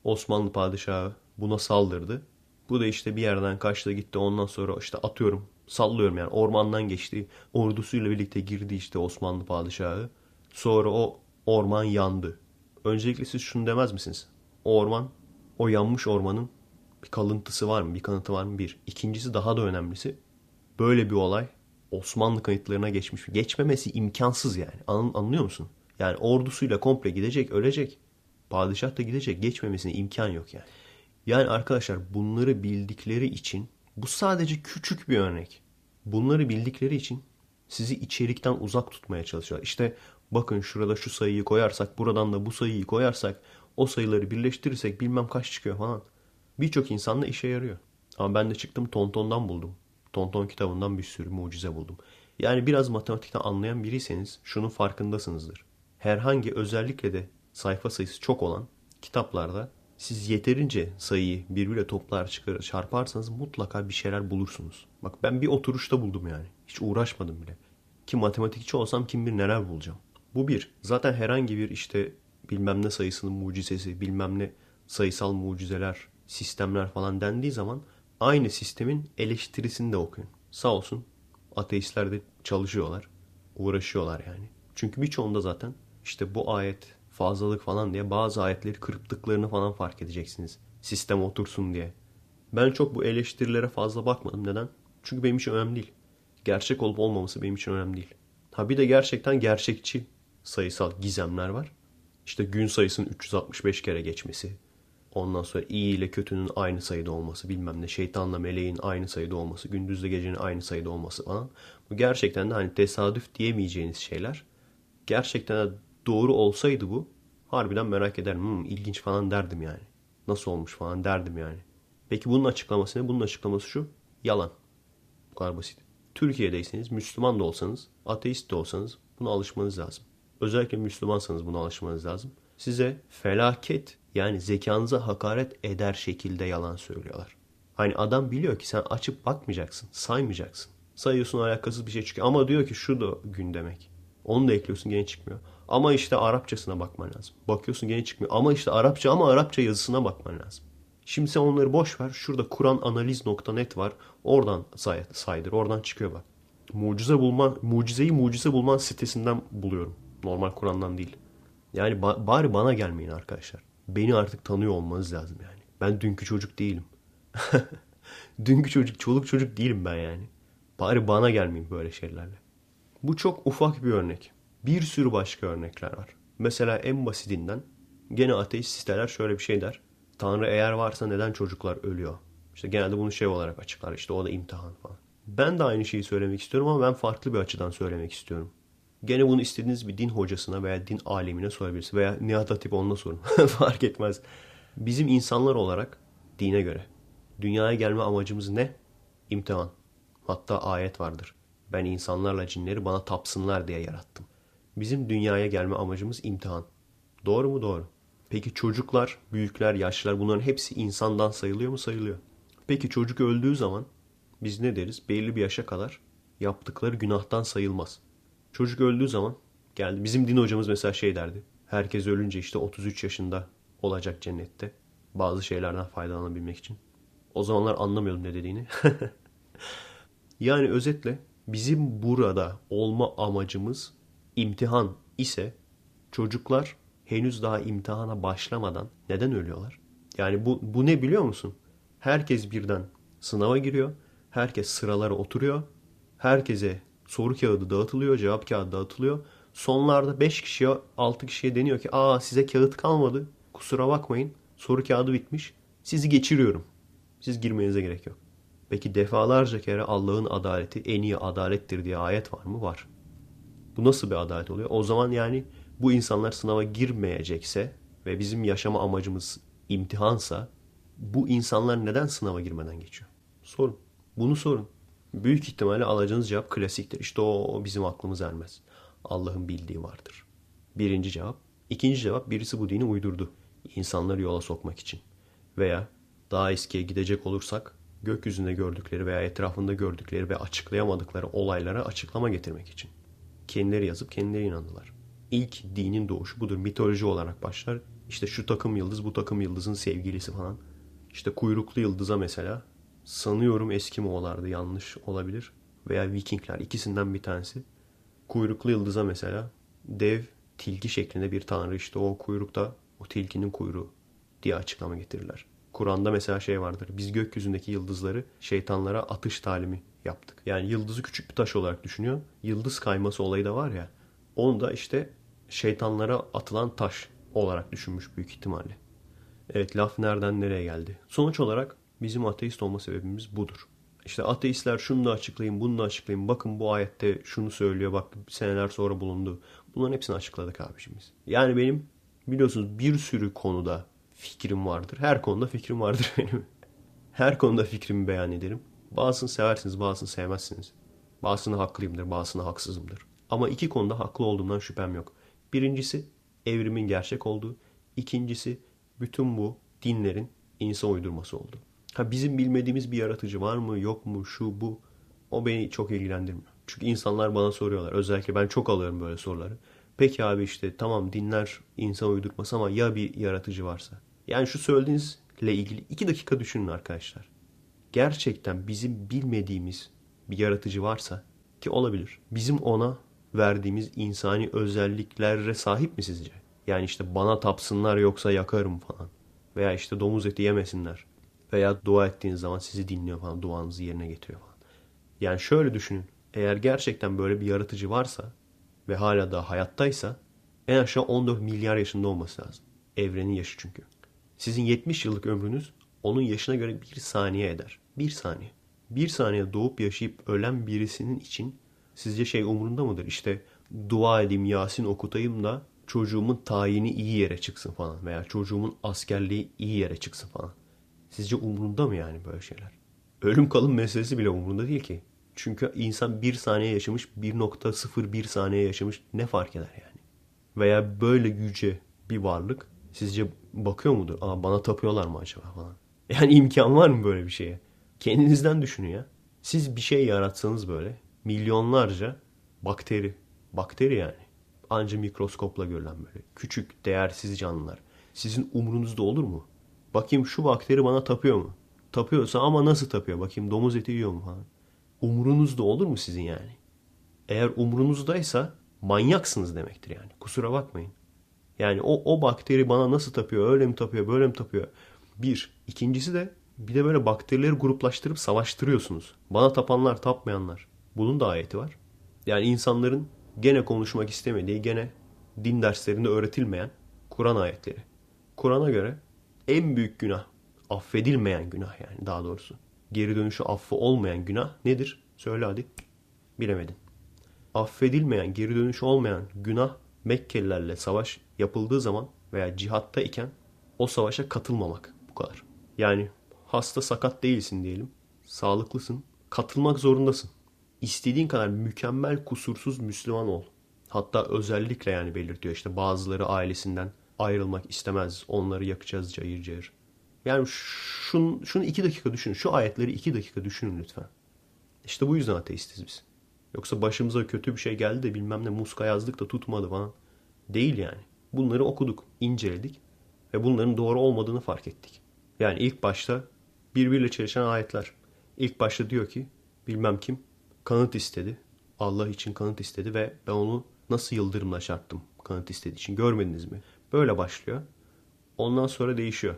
Osmanlı padişahı buna saldırdı. Bu da işte bir yerden kaçtı gitti ondan sonra işte atıyorum sallıyorum yani ormandan geçti. Ordusuyla birlikte girdi işte Osmanlı padişahı. Sonra o orman yandı. Öncelikle siz şunu demez misiniz? O orman, o yanmış ormanın bir kalıntısı var mı? Bir kanıtı var mı? Bir. İkincisi daha da önemlisi. Böyle bir olay Osmanlı kayıtlarına geçmiş. Geçmemesi imkansız yani. An, anlıyor musun? Yani ordusuyla komple gidecek, ölecek. Padişah da gidecek. Geçmemesine imkan yok yani. Yani arkadaşlar bunları bildikleri için bu sadece küçük bir örnek. Bunları bildikleri için sizi içerikten uzak tutmaya çalışıyorlar. İşte bakın şurada şu sayıyı koyarsak buradan da bu sayıyı koyarsak o sayıları birleştirirsek bilmem kaç çıkıyor falan. Birçok insan da işe yarıyor. Ama ben de çıktım Tonton'dan buldum. Tonton kitabından bir sürü mucize buldum. Yani biraz matematikten anlayan biriyseniz şunun farkındasınızdır. Herhangi özellikle de sayfa sayısı çok olan kitaplarda siz yeterince sayıyı birbirle toplar çıkarır çarparsanız mutlaka bir şeyler bulursunuz. Bak ben bir oturuşta buldum yani. Hiç uğraşmadım bile. Ki matematikçi olsam kim bilir neler bulacağım. Bu bir. Zaten herhangi bir işte bilmem ne sayısının mucizesi, bilmem ne sayısal mucizeler, sistemler falan dendiği zaman aynı sistemin eleştirisini de okuyun. Sağ olsun ateistler de çalışıyorlar. Uğraşıyorlar yani. Çünkü birçoğunda zaten işte bu ayet fazlalık falan diye bazı ayetleri kırptıklarını falan fark edeceksiniz. Sistem otursun diye. Ben çok bu eleştirilere fazla bakmadım. Neden? Çünkü benim için önemli değil. Gerçek olup olmaması benim için önemli değil. Ha bir de gerçekten gerçekçi sayısal gizemler var. İşte gün sayısının 365 kere geçmesi. Ondan sonra iyi ile kötünün aynı sayıda olması bilmem ne. Şeytanla meleğin aynı sayıda olması. Gündüzle gecenin aynı sayıda olması falan. Bu gerçekten de hani tesadüf diyemeyeceğiniz şeyler. Gerçekten de doğru olsaydı bu harbiden merak ederim. Hmm, ilginç falan derdim yani. Nasıl olmuş falan derdim yani. Peki bunun açıklaması ne? Bunun açıklaması şu. Yalan. Bu kadar basit. Türkiye'deyseniz, Müslüman da olsanız, ateist de olsanız buna alışmanız lazım. Özellikle Müslümansanız buna alışmanız lazım. Size felaket yani zekanıza hakaret eder şekilde yalan söylüyorlar. Hani adam biliyor ki sen açıp bakmayacaksın, saymayacaksın. Sayıyorsun alakasız bir şey çıkıyor. Ama diyor ki şu da gün demek. Onu da ekliyorsun gene çıkmıyor. Ama işte Arapçasına bakman lazım. Bakıyorsun gene çıkmıyor. Ama işte Arapça ama Arapça yazısına bakman lazım. Şimdi sen onları boş ver. Şurada kurananaliz.net var. Oradan say, saydır. Oradan çıkıyor bak. Mucize bulma, mucizeyi mucize bulman sitesinden buluyorum. Normal Kur'an'dan değil. Yani ba- bari bana gelmeyin arkadaşlar. Beni artık tanıyor olmanız lazım yani. Ben dünkü çocuk değilim. dünkü çocuk, çoluk çocuk değilim ben yani. Bari bana gelmeyin böyle şeylerle. Bu çok ufak bir örnek. Bir sürü başka örnekler var. Mesela en basitinden gene ateist siteler şöyle bir şey der. Tanrı eğer varsa neden çocuklar ölüyor? İşte genelde bunu şey olarak açıklar. İşte o da imtihan falan. Ben de aynı şeyi söylemek istiyorum ama ben farklı bir açıdan söylemek istiyorum. Gene bunu istediğiniz bir din hocasına veya din alemine sorabilirsiniz. Veya Nihat Hatip onunla sorun. Fark etmez. Bizim insanlar olarak dine göre dünyaya gelme amacımız ne? İmtihan. Hatta ayet vardır. Ben insanlarla cinleri bana tapsınlar diye yarattım. Bizim dünyaya gelme amacımız imtihan. Doğru mu? Doğru. Peki çocuklar, büyükler, yaşlılar bunların hepsi insandan sayılıyor mu? Sayılıyor. Peki çocuk öldüğü zaman biz ne deriz? Belli bir yaşa kadar yaptıkları günahtan sayılmaz. Çocuk öldüğü zaman geldi. Bizim din hocamız mesela şey derdi. Herkes ölünce işte 33 yaşında olacak cennette. Bazı şeylerden faydalanabilmek için. O zamanlar anlamıyordum ne dediğini. yani özetle bizim burada olma amacımız imtihan ise çocuklar henüz daha imtihana başlamadan neden ölüyorlar? Yani bu, bu ne biliyor musun? Herkes birden sınava giriyor. Herkes sıralara oturuyor. Herkese soru kağıdı dağıtılıyor, cevap kağıdı dağıtılıyor. Sonlarda 5 kişiye 6 kişiye deniyor ki aa size kağıt kalmadı. Kusura bakmayın. Soru kağıdı bitmiş. Sizi geçiriyorum. Siz girmenize gerek yok. Peki defalarca kere Allah'ın adaleti en iyi adalettir diye ayet var mı? Var. Bu nasıl bir adalet oluyor? O zaman yani bu insanlar sınava girmeyecekse ve bizim yaşama amacımız imtihansa bu insanlar neden sınava girmeden geçiyor? Sorun. Bunu sorun. Büyük ihtimalle alacağınız cevap klasiktir. İşte o bizim aklımız ermez. Allah'ın bildiği vardır. Birinci cevap. İkinci cevap birisi bu dini uydurdu. İnsanları yola sokmak için. Veya daha eskiye gidecek olursak gökyüzünde gördükleri veya etrafında gördükleri ve açıklayamadıkları olaylara açıklama getirmek için. Kendileri yazıp kendileri inandılar. İlk dinin doğuşu budur. Mitoloji olarak başlar. İşte şu takım yıldız bu takım yıldızın sevgilisi falan. İşte kuyruklu yıldıza mesela sanıyorum Eskimoğlardı yanlış olabilir. Veya Vikingler ikisinden bir tanesi. Kuyruklu yıldıza mesela dev tilki şeklinde bir tanrı işte o kuyrukta o tilkinin kuyruğu diye açıklama getirirler. Kur'an'da mesela şey vardır. Biz gökyüzündeki yıldızları şeytanlara atış talimi yaptık. Yani yıldızı küçük bir taş olarak düşünüyor. Yıldız kayması olayı da var ya. Onu da işte şeytanlara atılan taş olarak düşünmüş büyük ihtimalle. Evet laf nereden nereye geldi. Sonuç olarak bizim ateist olma sebebimiz budur. İşte ateistler şunu da açıklayın, bunu da açıklayın. Bakın bu ayette şunu söylüyor, bak seneler sonra bulundu. Bunların hepsini açıkladık abicim biz. Yani benim biliyorsunuz bir sürü konuda fikrim vardır. Her konuda fikrim vardır benim. Her konuda fikrimi beyan ederim. Bazısını seversiniz, bazısını sevmezsiniz. Bazısını haklıyımdır, bazısını haksızımdır. Ama iki konuda haklı olduğumdan şüphem yok. Birincisi evrimin gerçek olduğu. İkincisi bütün bu dinlerin insan uydurması oldu. Ha bizim bilmediğimiz bir yaratıcı var mı yok mu şu bu o beni çok ilgilendirmiyor. Çünkü insanlar bana soruyorlar. Özellikle ben çok alıyorum böyle soruları. Peki abi işte tamam dinler insan uydurması ama ya bir yaratıcı varsa? Yani şu söylediğinizle ilgili iki dakika düşünün arkadaşlar. Gerçekten bizim bilmediğimiz bir yaratıcı varsa ki olabilir. Bizim ona verdiğimiz insani özelliklere sahip mi sizce? Yani işte bana tapsınlar yoksa yakarım falan. Veya işte domuz eti yemesinler. Veya dua ettiğiniz zaman sizi dinliyor falan. Duanızı yerine getiriyor falan. Yani şöyle düşünün. Eğer gerçekten böyle bir yaratıcı varsa ve hala da hayattaysa en aşağı 14 milyar yaşında olması lazım. Evrenin yaşı çünkü. Sizin 70 yıllık ömrünüz onun yaşına göre bir saniye eder. Bir saniye. Bir saniye doğup yaşayıp ölen birisinin için sizce şey umurunda mıdır? İşte dua edeyim, Yasin okutayım da çocuğumun tayini iyi yere çıksın falan veya çocuğumun askerliği iyi yere çıksın falan. Sizce umurunda mı yani böyle şeyler? Ölüm kalım meselesi bile umurunda değil ki. Çünkü insan bir saniye yaşamış, 1.01 saniye yaşamış ne fark eder yani? Veya böyle yüce bir varlık sizce bakıyor mudur? Aa bana tapıyorlar mı acaba falan. Yani imkan var mı böyle bir şeye? Kendinizden düşünün ya. Siz bir şey yaratsanız böyle milyonlarca bakteri, bakteri yani Anca mikroskopla görülen böyle küçük, değersiz canlılar. Sizin umurunuzda olur mu? Bakayım şu bakteri bana tapıyor mu? Tapıyorsa ama nasıl tapıyor? Bakayım domuz eti yiyor mu falan. Umurunuzda olur mu sizin yani? Eğer umurunuzdaysa manyaksınız demektir yani. Kusura bakmayın. Yani o, o bakteri bana nasıl tapıyor? Öyle mi tapıyor? Böyle mi tapıyor? Bir. İkincisi de bir de böyle bakterileri gruplaştırıp savaştırıyorsunuz. Bana tapanlar, tapmayanlar. Bunun da ayeti var. Yani insanların gene konuşmak istemediği, gene din derslerinde öğretilmeyen Kur'an ayetleri. Kur'an'a göre en büyük günah, affedilmeyen günah yani daha doğrusu. Geri dönüşü affı olmayan günah nedir? Söyle hadi. Bilemedin. Affedilmeyen, geri dönüşü olmayan günah Mekkelilerle savaş yapıldığı zaman veya cihatta iken o savaşa katılmamak. Bu kadar. Yani hasta sakat değilsin diyelim. Sağlıklısın. Katılmak zorundasın istediğin kadar mükemmel kusursuz Müslüman ol. Hatta özellikle yani belirtiyor işte bazıları ailesinden ayrılmak istemez. Onları yakacağız cayır cayır. Yani şun, şunu iki dakika düşünün. Şu ayetleri iki dakika düşünün lütfen. İşte bu yüzden ateistiz biz. Yoksa başımıza kötü bir şey geldi de bilmem ne muska yazdık da tutmadı falan. Değil yani. Bunları okuduk, inceledik ve bunların doğru olmadığını fark ettik. Yani ilk başta birbiriyle çelişen ayetler. İlk başta diyor ki bilmem kim kanıt istedi. Allah için kanıt istedi ve ben onu nasıl yıldırımla çarptım kanıt istediği için. Görmediniz mi? Böyle başlıyor. Ondan sonra değişiyor.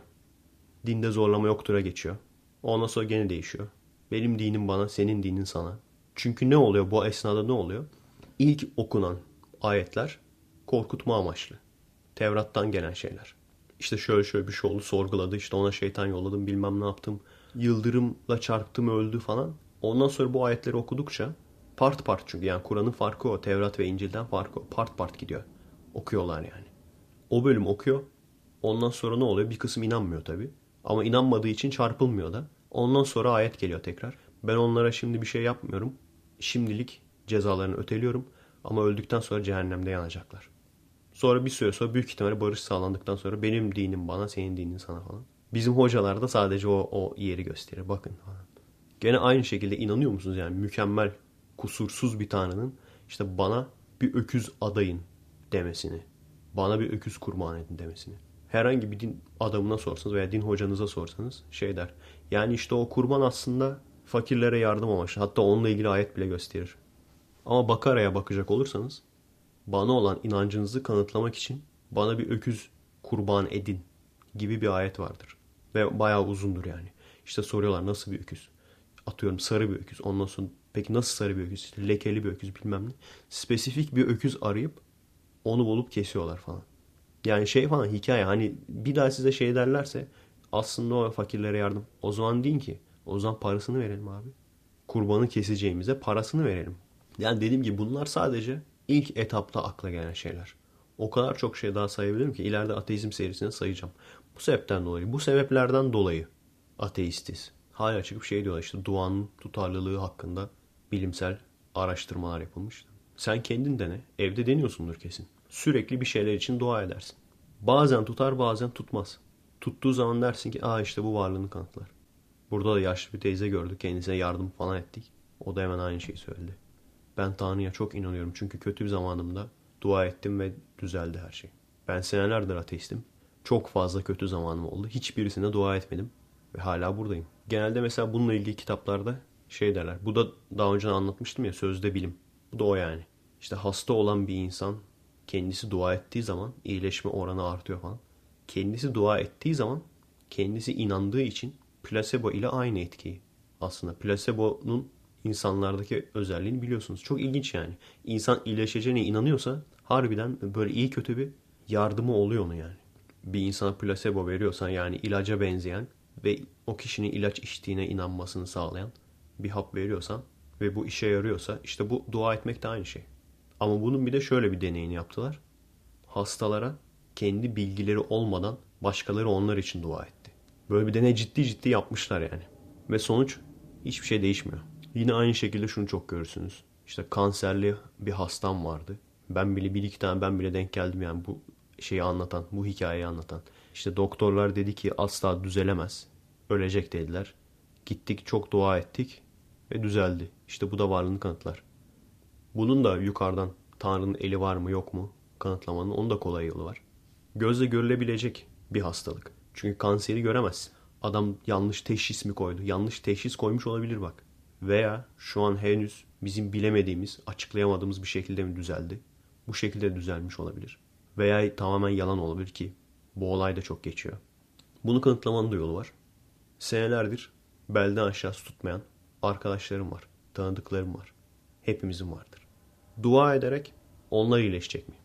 Dinde zorlama yoktur'a geçiyor. Ondan sonra gene değişiyor. Benim dinim bana, senin dinin sana. Çünkü ne oluyor? Bu esnada ne oluyor? İlk okunan ayetler korkutma amaçlı. Tevrat'tan gelen şeyler. İşte şöyle şöyle bir şey oldu sorguladı. İşte ona şeytan yolladım bilmem ne yaptım. Yıldırımla çarptım öldü falan. Ondan sonra bu ayetleri okudukça part part çünkü yani Kur'an'ın farkı o. Tevrat ve İncil'den farkı o. Part part gidiyor. Okuyorlar yani. O bölüm okuyor. Ondan sonra ne oluyor? Bir kısım inanmıyor tabi. Ama inanmadığı için çarpılmıyor da. Ondan sonra ayet geliyor tekrar. Ben onlara şimdi bir şey yapmıyorum. Şimdilik cezalarını öteliyorum. Ama öldükten sonra cehennemde yanacaklar. Sonra bir süre sonra büyük ihtimalle barış sağlandıktan sonra benim dinim bana, senin dinin sana falan. Bizim hocalar da sadece o, o yeri gösterir. Bakın falan. Gene aynı şekilde inanıyor musunuz yani mükemmel, kusursuz bir tanrının işte bana bir öküz adayın demesini, bana bir öküz kurban edin demesini. Herhangi bir din adamına sorsanız veya din hocanıza sorsanız şey der. Yani işte o kurban aslında fakirlere yardım amaçlı. Hatta onunla ilgili ayet bile gösterir. Ama Bakara'ya bakacak olursanız bana olan inancınızı kanıtlamak için bana bir öküz kurban edin gibi bir ayet vardır. Ve bayağı uzundur yani. İşte soruyorlar nasıl bir öküz? atıyorum sarı bir öküz. Ondan sonra peki nasıl sarı bir öküz? İşte lekeli bir öküz bilmem ne. Spesifik bir öküz arayıp onu bulup kesiyorlar falan. Yani şey falan hikaye hani bir daha size şey derlerse aslında o fakirlere yardım. O zaman deyin ki o zaman parasını verelim abi. Kurbanı keseceğimize parasını verelim. Yani dediğim gibi bunlar sadece ilk etapta akla gelen şeyler. O kadar çok şey daha sayabilirim ki ileride ateizm serisine sayacağım. Bu sebepten dolayı, bu sebeplerden dolayı ateistiz. Hala çıkıp şey diyorlar işte duanın tutarlılığı hakkında bilimsel araştırmalar yapılmış. Sen kendin dene. Evde deniyorsundur kesin. Sürekli bir şeyler için dua edersin. Bazen tutar bazen tutmaz. Tuttuğu zaman dersin ki aa işte bu varlığını kanıtlar. Burada da yaşlı bir teyze gördük. Kendisine yardım falan ettik. O da hemen aynı şeyi söyledi. Ben Tanrı'ya çok inanıyorum. Çünkü kötü bir zamanımda dua ettim ve düzeldi her şey. Ben senelerdir ateistim. Çok fazla kötü zamanım oldu. Hiçbirisine dua etmedim. Ve hala buradayım. Genelde mesela bununla ilgili kitaplarda şey derler. Bu da daha önce anlatmıştım ya sözde bilim. Bu da o yani. İşte hasta olan bir insan kendisi dua ettiği zaman iyileşme oranı artıyor falan. Kendisi dua ettiği zaman kendisi inandığı için plasebo ile aynı etkiyi. Aslında plasebo'nun insanlardaki özelliğini biliyorsunuz. Çok ilginç yani. İnsan iyileşeceğine inanıyorsa harbiden böyle iyi kötü bir yardımı oluyor onu yani. Bir insana plasebo veriyorsan yani ilaca benzeyen ve o kişinin ilaç içtiğine inanmasını sağlayan bir hap veriyorsan ve bu işe yarıyorsa işte bu dua etmek de aynı şey. Ama bunun bir de şöyle bir deneyini yaptılar. Hastalara kendi bilgileri olmadan başkaları onlar için dua etti. Böyle bir deney ciddi ciddi yapmışlar yani. Ve sonuç hiçbir şey değişmiyor. Yine aynı şekilde şunu çok görürsünüz. İşte kanserli bir hastam vardı. Ben bile bir iki tane ben bile denk geldim yani bu şeyi anlatan, bu hikayeyi anlatan. İşte doktorlar dedi ki asla düzelemez. Ölecek dediler. Gittik çok dua ettik ve düzeldi. İşte bu da varlığını kanıtlar. Bunun da yukarıdan Tanrı'nın eli var mı yok mu kanıtlamanın onun da kolay yolu var. Gözle görülebilecek bir hastalık. Çünkü kanseri göremezsin. Adam yanlış teşhis mi koydu? Yanlış teşhis koymuş olabilir bak. Veya şu an henüz bizim bilemediğimiz, açıklayamadığımız bir şekilde mi düzeldi? Bu şekilde düzelmiş olabilir. Veya tamamen yalan olabilir ki bu olay da çok geçiyor. Bunu kanıtlamanın da yolu var. Senelerdir belden aşağısı tutmayan arkadaşlarım var. Tanıdıklarım var. Hepimizin vardır. Dua ederek onlar iyileşecek mi?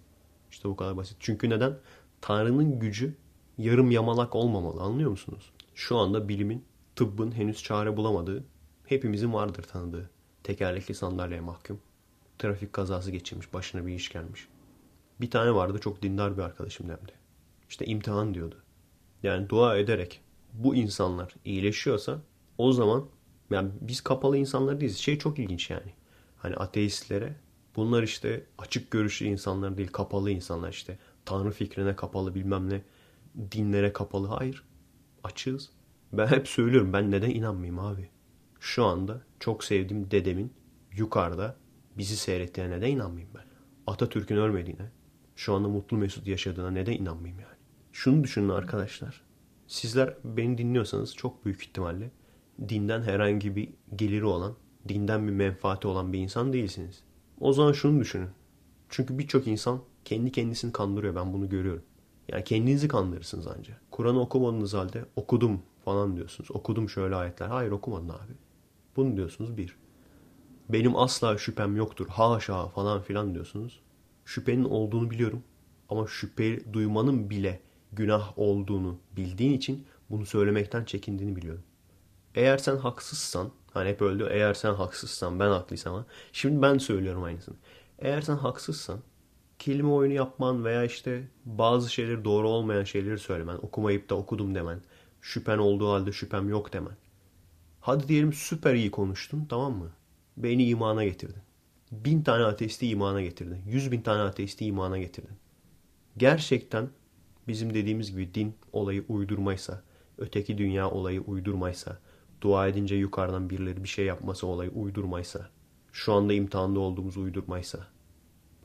İşte bu kadar basit. Çünkü neden? Tanrı'nın gücü yarım yamalak olmamalı anlıyor musunuz? Şu anda bilimin, tıbbın henüz çare bulamadığı, hepimizin vardır tanıdığı. Tekerlekli sandalyeye mahkum. Trafik kazası geçirmiş, başına bir iş gelmiş. Bir tane vardı çok dindar bir arkadaşım demdi. İşte imtihan diyordu. Yani dua ederek bu insanlar iyileşiyorsa o zaman yani biz kapalı insanlar değiliz. Şey çok ilginç yani. Hani ateistlere bunlar işte açık görüşlü insanlar değil kapalı insanlar işte. Tanrı fikrine kapalı bilmem ne dinlere kapalı. Hayır. Açığız. Ben hep söylüyorum ben neden inanmayayım abi. Şu anda çok sevdiğim dedemin yukarıda bizi seyrettiğine neden inanmayayım ben. Atatürk'ün ölmediğine, şu anda mutlu mesut yaşadığına neden inanmayayım yani. Şunu düşünün arkadaşlar. Sizler beni dinliyorsanız çok büyük ihtimalle dinden herhangi bir geliri olan, dinden bir menfaati olan bir insan değilsiniz. O zaman şunu düşünün. Çünkü birçok insan kendi kendisini kandırıyor. Ben bunu görüyorum. Yani kendinizi kandırırsınız ancak. Kur'an'ı okumadığınız halde okudum falan diyorsunuz. Okudum şöyle ayetler. Hayır okumadın abi. Bunu diyorsunuz bir. Benim asla şüphem yoktur. Haşa falan filan diyorsunuz. Şüphenin olduğunu biliyorum. Ama şüphe duymanın bile günah olduğunu bildiğin için bunu söylemekten çekindiğini biliyorum. Eğer sen haksızsan, hani hep diyor, eğer sen haksızsan ben haklıysam ama şimdi ben söylüyorum aynısını. Eğer sen haksızsan kelime oyunu yapman veya işte bazı şeyleri doğru olmayan şeyleri söylemen, okumayıp da okudum demen, şüphen olduğu halde şüphem yok demen. Hadi diyelim süper iyi konuştun tamam mı? Beni imana getirdin. Bin tane ateisti imana getirdin. Yüz bin tane ateisti imana getirdin. Gerçekten bizim dediğimiz gibi din olayı uydurmaysa, öteki dünya olayı uydurmaysa, dua edince yukarıdan birileri bir şey yapması olayı uydurmaysa, şu anda imtihanda olduğumuz uydurmaysa,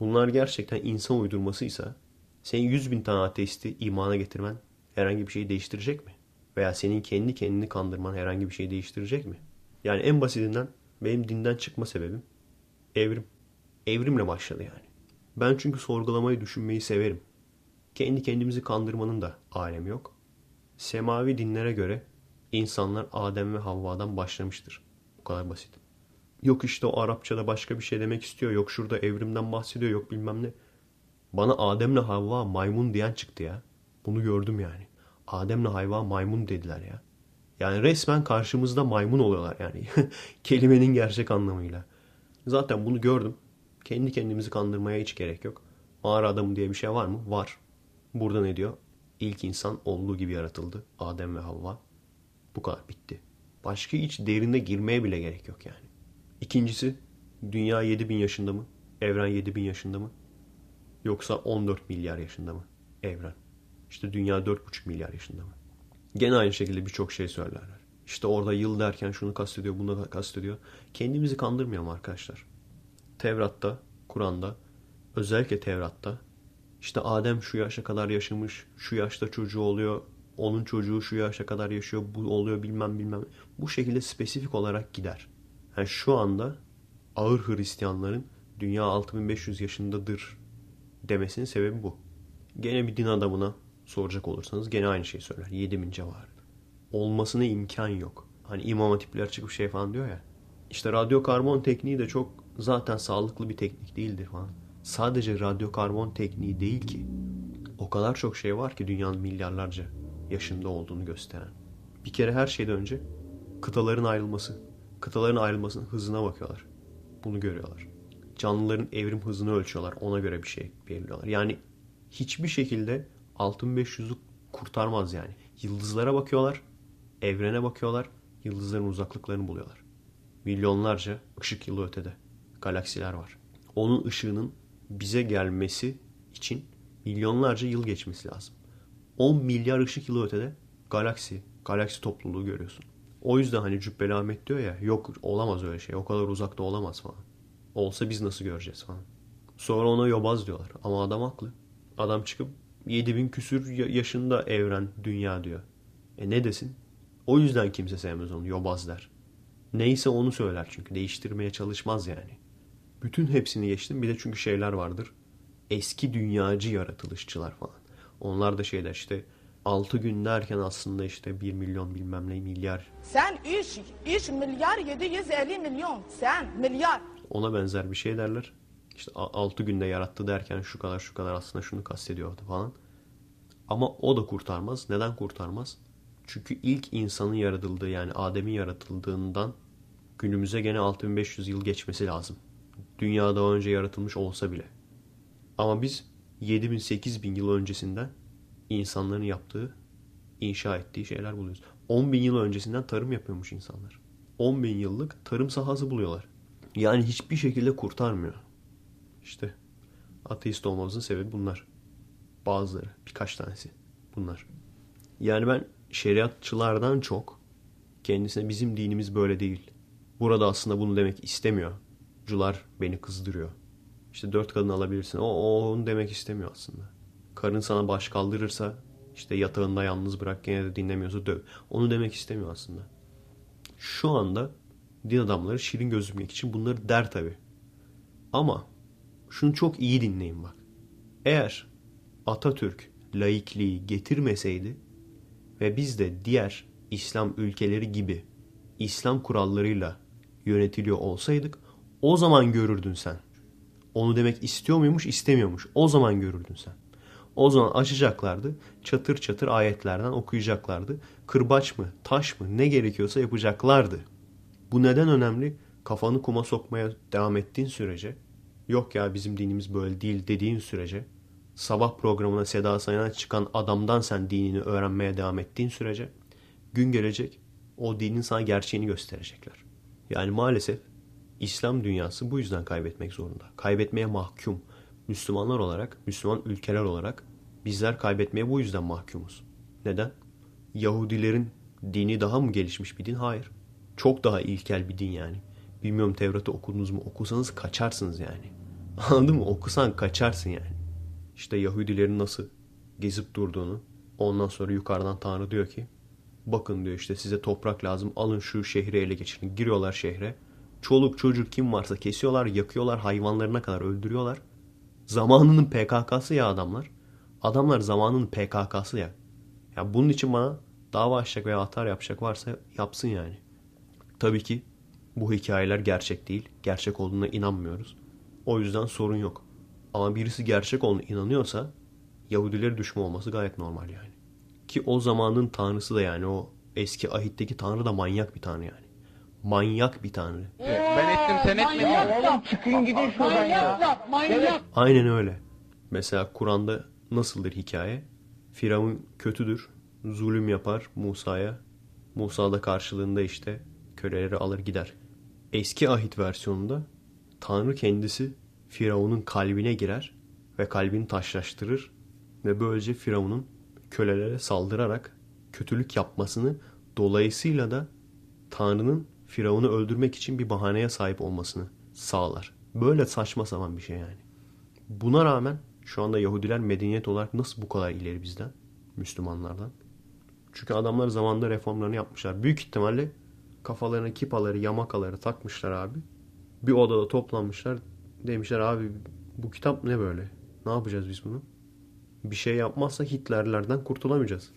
bunlar gerçekten insan uydurmasıysa, senin yüz bin tane ateisti imana getirmen herhangi bir şeyi değiştirecek mi? Veya senin kendi kendini kandırman herhangi bir şeyi değiştirecek mi? Yani en basitinden benim dinden çıkma sebebim evrim. Evrimle başladı yani. Ben çünkü sorgulamayı, düşünmeyi severim. Kendi kendimizi kandırmanın da alemi yok. Semavi dinlere göre insanlar Adem ve Havva'dan başlamıştır. Bu kadar basit. Yok işte o Arapçada başka bir şey demek istiyor. Yok şurada evrimden bahsediyor. Yok bilmem ne. Bana Adem'le Havva maymun diyen çıktı ya. Bunu gördüm yani. Adem'le Havva maymun dediler ya. Yani resmen karşımızda maymun oluyorlar yani. Kelimenin gerçek anlamıyla. Zaten bunu gördüm. Kendi kendimizi kandırmaya hiç gerek yok. Mağara adamı diye bir şey var mı? Var. Burada ne diyor? İlk insan olduğu gibi yaratıldı. Adem ve Havva. Bu kadar bitti. Başka hiç derine girmeye bile gerek yok yani. İkincisi dünya 7000 yaşında mı? Evren 7000 yaşında mı? Yoksa 14 milyar yaşında mı? Evren. İşte dünya 4,5 milyar yaşında mı? Gene aynı şekilde birçok şey söylerler. İşte orada yıl derken şunu kastediyor, bunu kastediyor. Kendimizi kandırmayalım arkadaşlar. Tevrat'ta, Kur'an'da, özellikle Tevrat'ta işte Adem şu yaşa kadar yaşamış, şu yaşta çocuğu oluyor, onun çocuğu şu yaşa kadar yaşıyor, bu oluyor bilmem bilmem. Bu şekilde spesifik olarak gider. Yani şu anda ağır Hristiyanların dünya 6500 yaşındadır demesinin sebebi bu. Gene bir din adamına soracak olursanız gene aynı şeyi söyler. 7000 civarı. Olmasına imkan yok. Hani imam hatipler çıkıp şey falan diyor ya. İşte radyo karbon tekniği de çok zaten sağlıklı bir teknik değildir falan. Sadece radyo karbon tekniği değil ki. O kadar çok şey var ki dünyanın milyarlarca yaşında olduğunu gösteren. Bir kere her şeyden önce kıtaların ayrılması. Kıtaların ayrılmasının hızına bakıyorlar. Bunu görüyorlar. Canlıların evrim hızını ölçüyorlar. Ona göre bir şey belirliyorlar. Yani hiçbir şekilde 6500'ü kurtarmaz yani. Yıldızlara bakıyorlar. Evrene bakıyorlar. Yıldızların uzaklıklarını buluyorlar. Milyonlarca ışık yılı ötede galaksiler var. Onun ışığının bize gelmesi için milyonlarca yıl geçmesi lazım. 10 milyar ışık yılı ötede galaksi, galaksi topluluğu görüyorsun. O yüzden hani Cübbeli Ahmet diyor ya yok olamaz öyle şey. O kadar uzakta olamaz falan. Olsa biz nasıl göreceğiz falan. Sonra ona yobaz diyorlar. Ama adam haklı. Adam çıkıp 7000 küsür yaşında evren, dünya diyor. E ne desin? O yüzden kimse sevmez onu. Yobaz der. Neyse onu söyler çünkü. Değiştirmeye çalışmaz yani. Bütün hepsini geçtim. Bir de çünkü şeyler vardır. Eski dünyacı yaratılışçılar falan. Onlar da şeyler işte 6 gün derken aslında işte 1 milyon bilmem ne milyar. Sen 3, 3 milyar 750 milyon. Sen milyar. Ona benzer bir şey derler. İşte 6 günde yarattı derken şu kadar şu kadar aslında şunu kastediyordu falan. Ama o da kurtarmaz. Neden kurtarmaz? Çünkü ilk insanın yaratıldığı yani Adem'in yaratıldığından günümüze gene 6500 yıl geçmesi lazım. Dünya daha önce yaratılmış olsa bile. Ama biz 7000-8000 yıl öncesinden insanların yaptığı, inşa ettiği şeyler buluyoruz. 10 bin yıl öncesinden tarım yapıyormuş insanlar. 10 bin yıllık tarım sahası buluyorlar. Yani hiçbir şekilde kurtarmıyor. İşte ateist olmamızın sebebi bunlar. Bazıları, birkaç tanesi bunlar. Yani ben şeriatçılardan çok kendisine bizim dinimiz böyle değil. Burada aslında bunu demek istemiyor. Cular beni kızdırıyor. İşte dört kadın alabilirsin. O, o onu demek istemiyor aslında. Karın sana baş kaldırırsa işte yatağında yalnız bırak gene de dinlemiyorsa döv. Onu demek istemiyor aslında. Şu anda din adamları şirin gözükmek için bunları der tabi. Ama şunu çok iyi dinleyin bak. Eğer Atatürk laikliği getirmeseydi ve biz de diğer İslam ülkeleri gibi İslam kurallarıyla yönetiliyor olsaydık o zaman görürdün sen. Onu demek istiyor muymuş istemiyormuş. O zaman görürdün sen. O zaman açacaklardı. Çatır çatır ayetlerden okuyacaklardı. Kırbaç mı, taş mı ne gerekiyorsa yapacaklardı. Bu neden önemli? Kafanı kuma sokmaya devam ettiğin sürece, yok ya bizim dinimiz böyle değil dediğin sürece, sabah programına Seda Sayan'a çıkan adamdan sen dinini öğrenmeye devam ettiğin sürece, gün gelecek o dinin sana gerçeğini gösterecekler. Yani maalesef İslam dünyası bu yüzden kaybetmek zorunda. Kaybetmeye mahkum. Müslümanlar olarak, Müslüman ülkeler olarak bizler kaybetmeye bu yüzden mahkumuz. Neden? Yahudilerin dini daha mı gelişmiş bir din? Hayır. Çok daha ilkel bir din yani. Bilmiyorum Tevrat'ı okudunuz mu? Okusanız kaçarsınız yani. Anladın mı? Okusan kaçarsın yani. İşte Yahudilerin nasıl gezip durduğunu ondan sonra yukarıdan Tanrı diyor ki bakın diyor işte size toprak lazım alın şu şehri ele geçirin. Giriyorlar şehre. Çoluk çocuk kim varsa kesiyorlar, yakıyorlar, hayvanlarına kadar öldürüyorlar. Zamanının PKK'sı ya adamlar. Adamlar zamanının PKK'sı ya. Ya bunun için bana dava açacak veya atar yapacak varsa yapsın yani. Tabii ki bu hikayeler gerçek değil. Gerçek olduğuna inanmıyoruz. O yüzden sorun yok. Ama birisi gerçek olduğuna inanıyorsa Yahudileri düşman olması gayet normal yani. Ki o zamanın tanrısı da yani o eski ahitteki tanrı da manyak bir tanrı yani. Manyak bir tanrı. Ben ettim sen etmedin. Oğlum çıkın gidin şuradan ya. Aynen öyle. Mesela Kur'an'da nasıldır hikaye? Firavun kötüdür. Zulüm yapar Musa'ya. Musa da karşılığında işte köleleri alır gider. Eski ahit versiyonunda Tanrı kendisi Firavun'un kalbine girer ve kalbini taşlaştırır ve böylece Firavun'un kölelere saldırarak kötülük yapmasını dolayısıyla da Tanrı'nın Firavun'u öldürmek için bir bahaneye sahip olmasını sağlar. Böyle saçma sapan bir şey yani. Buna rağmen şu anda Yahudiler medeniyet olarak nasıl bu kadar ileri bizden? Müslümanlardan. Çünkü adamlar zamanında reformlarını yapmışlar. Büyük ihtimalle kafalarına kipaları, yamakaları takmışlar abi. Bir odada toplanmışlar. Demişler abi bu kitap ne böyle? Ne yapacağız biz bunu? Bir şey yapmazsa Hitlerlerden kurtulamayacağız.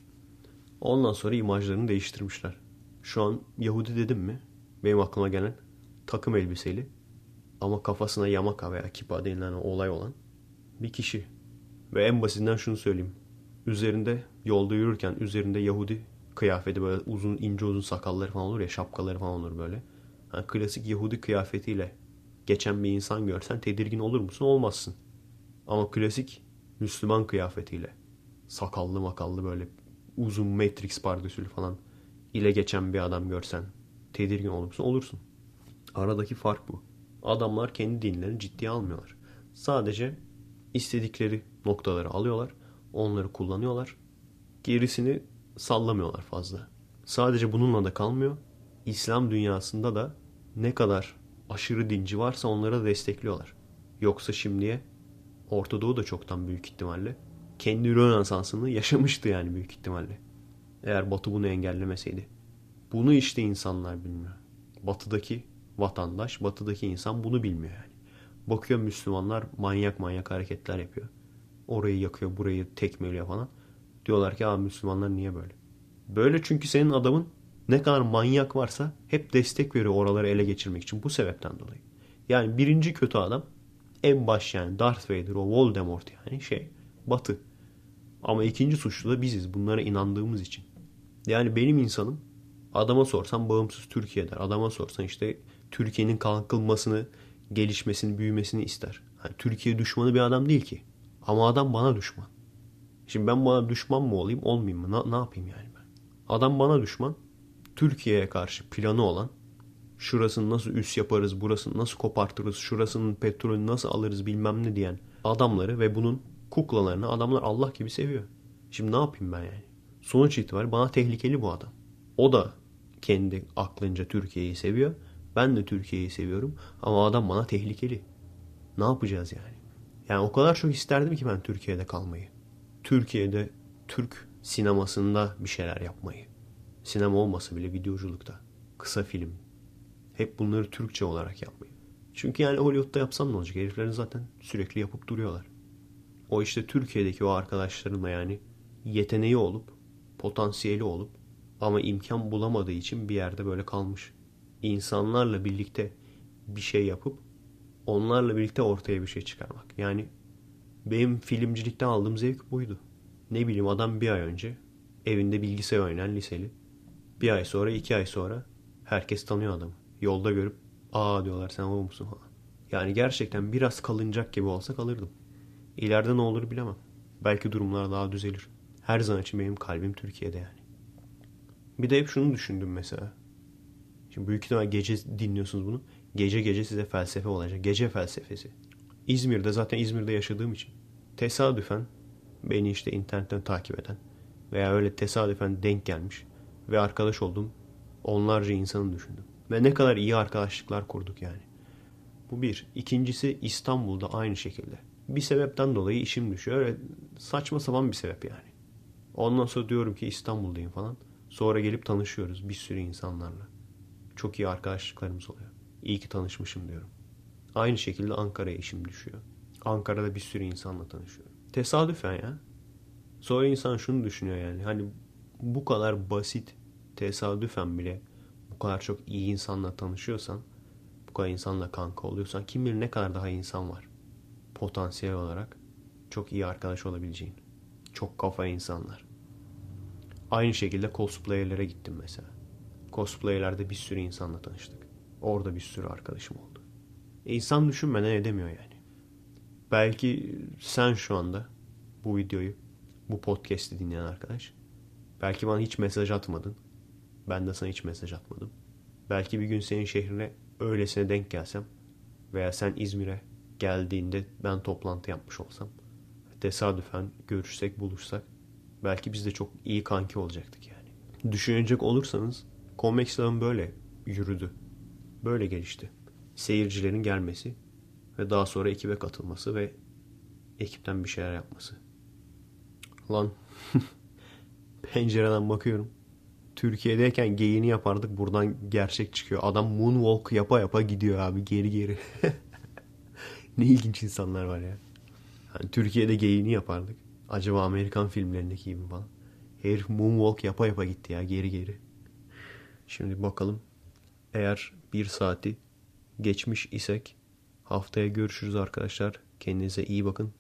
Ondan sonra imajlarını değiştirmişler. Şu an Yahudi dedim mi? Benim aklıma gelen takım elbiseli ama kafasına yamaka veya kipa denilen olay olan bir kişi. Ve en basitinden şunu söyleyeyim. Üzerinde yolda yürürken üzerinde Yahudi kıyafeti böyle uzun ince uzun sakalları falan olur ya şapkaları falan olur böyle. Yani klasik Yahudi kıyafetiyle geçen bir insan görsen tedirgin olur musun? Olmazsın. Ama klasik Müslüman kıyafetiyle sakallı makallı böyle uzun Matrix pardösülü falan ile geçen bir adam görsen tedirgin olur musun? Olursun. Aradaki fark bu. Adamlar kendi dinlerini ciddiye almıyorlar. Sadece istedikleri noktaları alıyorlar. Onları kullanıyorlar. Gerisini sallamıyorlar fazla. Sadece bununla da kalmıyor. İslam dünyasında da ne kadar aşırı dinci varsa onlara destekliyorlar. Yoksa şimdiye Orta Doğu da çoktan büyük ihtimalle kendi Rönesans'ını yaşamıştı yani büyük ihtimalle. Eğer Batı bunu engellemeseydi. Bunu işte insanlar bilmiyor. Batıdaki vatandaş, batıdaki insan bunu bilmiyor yani. Bakıyor Müslümanlar manyak manyak hareketler yapıyor. Orayı yakıyor, burayı tekmeliyor falan. Diyorlar ki abi Müslümanlar niye böyle? Böyle çünkü senin adamın ne kadar manyak varsa hep destek veriyor oraları ele geçirmek için bu sebepten dolayı. Yani birinci kötü adam en baş yani Darth Vader o Voldemort yani şey batı. Ama ikinci suçlu da biziz bunlara inandığımız için. Yani benim insanım adama sorsan bağımsız Türkiye der. Adama sorsan işte Türkiye'nin kalkılmasını, gelişmesini, büyümesini ister. Yani Türkiye düşmanı bir adam değil ki. Ama adam bana düşman. Şimdi ben bana düşman mı olayım olmayayım mı? Na, ne yapayım yani ben? Adam bana düşman. Türkiye'ye karşı planı olan şurasını nasıl üs yaparız, burasını nasıl kopartırız, şurasının petrolünü nasıl alırız bilmem ne diyen adamları ve bunun kuklalarını adamlar Allah gibi seviyor. Şimdi ne yapayım ben yani? Sonuç itibariyle bana tehlikeli bu adam. O da kendi aklınca Türkiye'yi seviyor. Ben de Türkiye'yi seviyorum. Ama adam bana tehlikeli. Ne yapacağız yani? Yani o kadar çok isterdim ki ben Türkiye'de kalmayı. Türkiye'de Türk sinemasında bir şeyler yapmayı. Sinema olmasa bile videoculukta. Kısa film. Hep bunları Türkçe olarak yapmayı. Çünkü yani Hollywood'da yapsam ne olacak? Heriflerin zaten sürekli yapıp duruyorlar. O işte Türkiye'deki o arkadaşlarımla yani yeteneği olup, potansiyeli olup ama imkan bulamadığı için bir yerde böyle kalmış. İnsanlarla birlikte bir şey yapıp onlarla birlikte ortaya bir şey çıkarmak. Yani benim filmcilikten aldığım zevk buydu. Ne bileyim adam bir ay önce evinde bilgisayar oynayan liseli. Bir ay sonra iki ay sonra herkes tanıyor adamı. Yolda görüp aa diyorlar sen o musun falan. Yani gerçekten biraz kalınacak gibi olsa kalırdım. İleride ne olur bilemem. Belki durumlar daha düzelir. Her zaman için benim kalbim Türkiye'de yani. Bir de hep şunu düşündüm mesela. Şimdi büyük ihtimal gece dinliyorsunuz bunu. Gece gece size felsefe olacak. Gece felsefesi. İzmir'de zaten İzmir'de yaşadığım için tesadüfen beni işte internetten takip eden veya öyle tesadüfen denk gelmiş ve arkadaş olduğum onlarca insanı düşündüm. Ve ne kadar iyi arkadaşlıklar kurduk yani. Bu bir. İkincisi İstanbul'da aynı şekilde. Bir sebepten dolayı işim düşüyor. Öyle saçma sapan bir sebep yani. Ondan sonra diyorum ki İstanbul'dayım falan. Sonra gelip tanışıyoruz bir sürü insanlarla. Çok iyi arkadaşlıklarımız oluyor. İyi ki tanışmışım diyorum. Aynı şekilde Ankara'ya işim düşüyor. Ankara'da bir sürü insanla tanışıyorum. Tesadüfen ya. Sonra insan şunu düşünüyor yani. Hani bu kadar basit tesadüfen bile bu kadar çok iyi insanla tanışıyorsan, bu kadar insanla kanka oluyorsan kim bilir ne kadar daha insan var. potansiyel olarak çok iyi arkadaş olabileceğin. Çok kafa insanlar. Aynı şekilde cosplayer'lere gittim mesela. Cosplayer'lerde bir sürü insanla tanıştık. Orada bir sürü arkadaşım oldu. E insan düşünmeden edemiyor yani. Belki sen şu anda bu videoyu, bu podcast'i dinleyen arkadaş. Belki bana hiç mesaj atmadın. Ben de sana hiç mesaj atmadım. Belki bir gün senin şehrine öylesine denk gelsem veya sen İzmir'e geldiğinde ben toplantı yapmış olsam tesadüfen görüşsek buluşsak belki biz de çok iyi kanki olacaktık yani. Düşünecek olursanız Comex böyle yürüdü. Böyle gelişti. Seyircilerin gelmesi ve daha sonra ekibe katılması ve ekipten bir şeyler yapması. Lan pencereden bakıyorum. Türkiye'deyken geyini yapardık buradan gerçek çıkıyor. Adam moonwalk yapa yapa gidiyor abi geri geri. ne ilginç insanlar var ya. Yani Türkiye'de geyini yapardık. Acaba Amerikan filmlerindeki gibi falan. Herif moonwalk yapa yapa gitti ya geri geri. Şimdi bakalım. Eğer bir saati geçmiş isek haftaya görüşürüz arkadaşlar. Kendinize iyi bakın.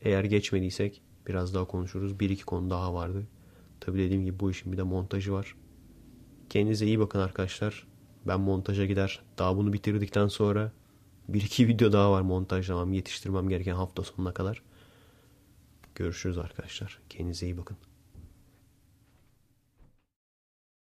Eğer geçmediysek biraz daha konuşuruz. Bir iki konu daha vardı. Tabi dediğim gibi bu işin bir de montajı var. Kendinize iyi bakın arkadaşlar. Ben montaja gider. Daha bunu bitirdikten sonra bir iki video daha var montajlamam, yetiştirmem gereken hafta sonuna kadar. Görüşürüz arkadaşlar. Kendinize iyi bakın.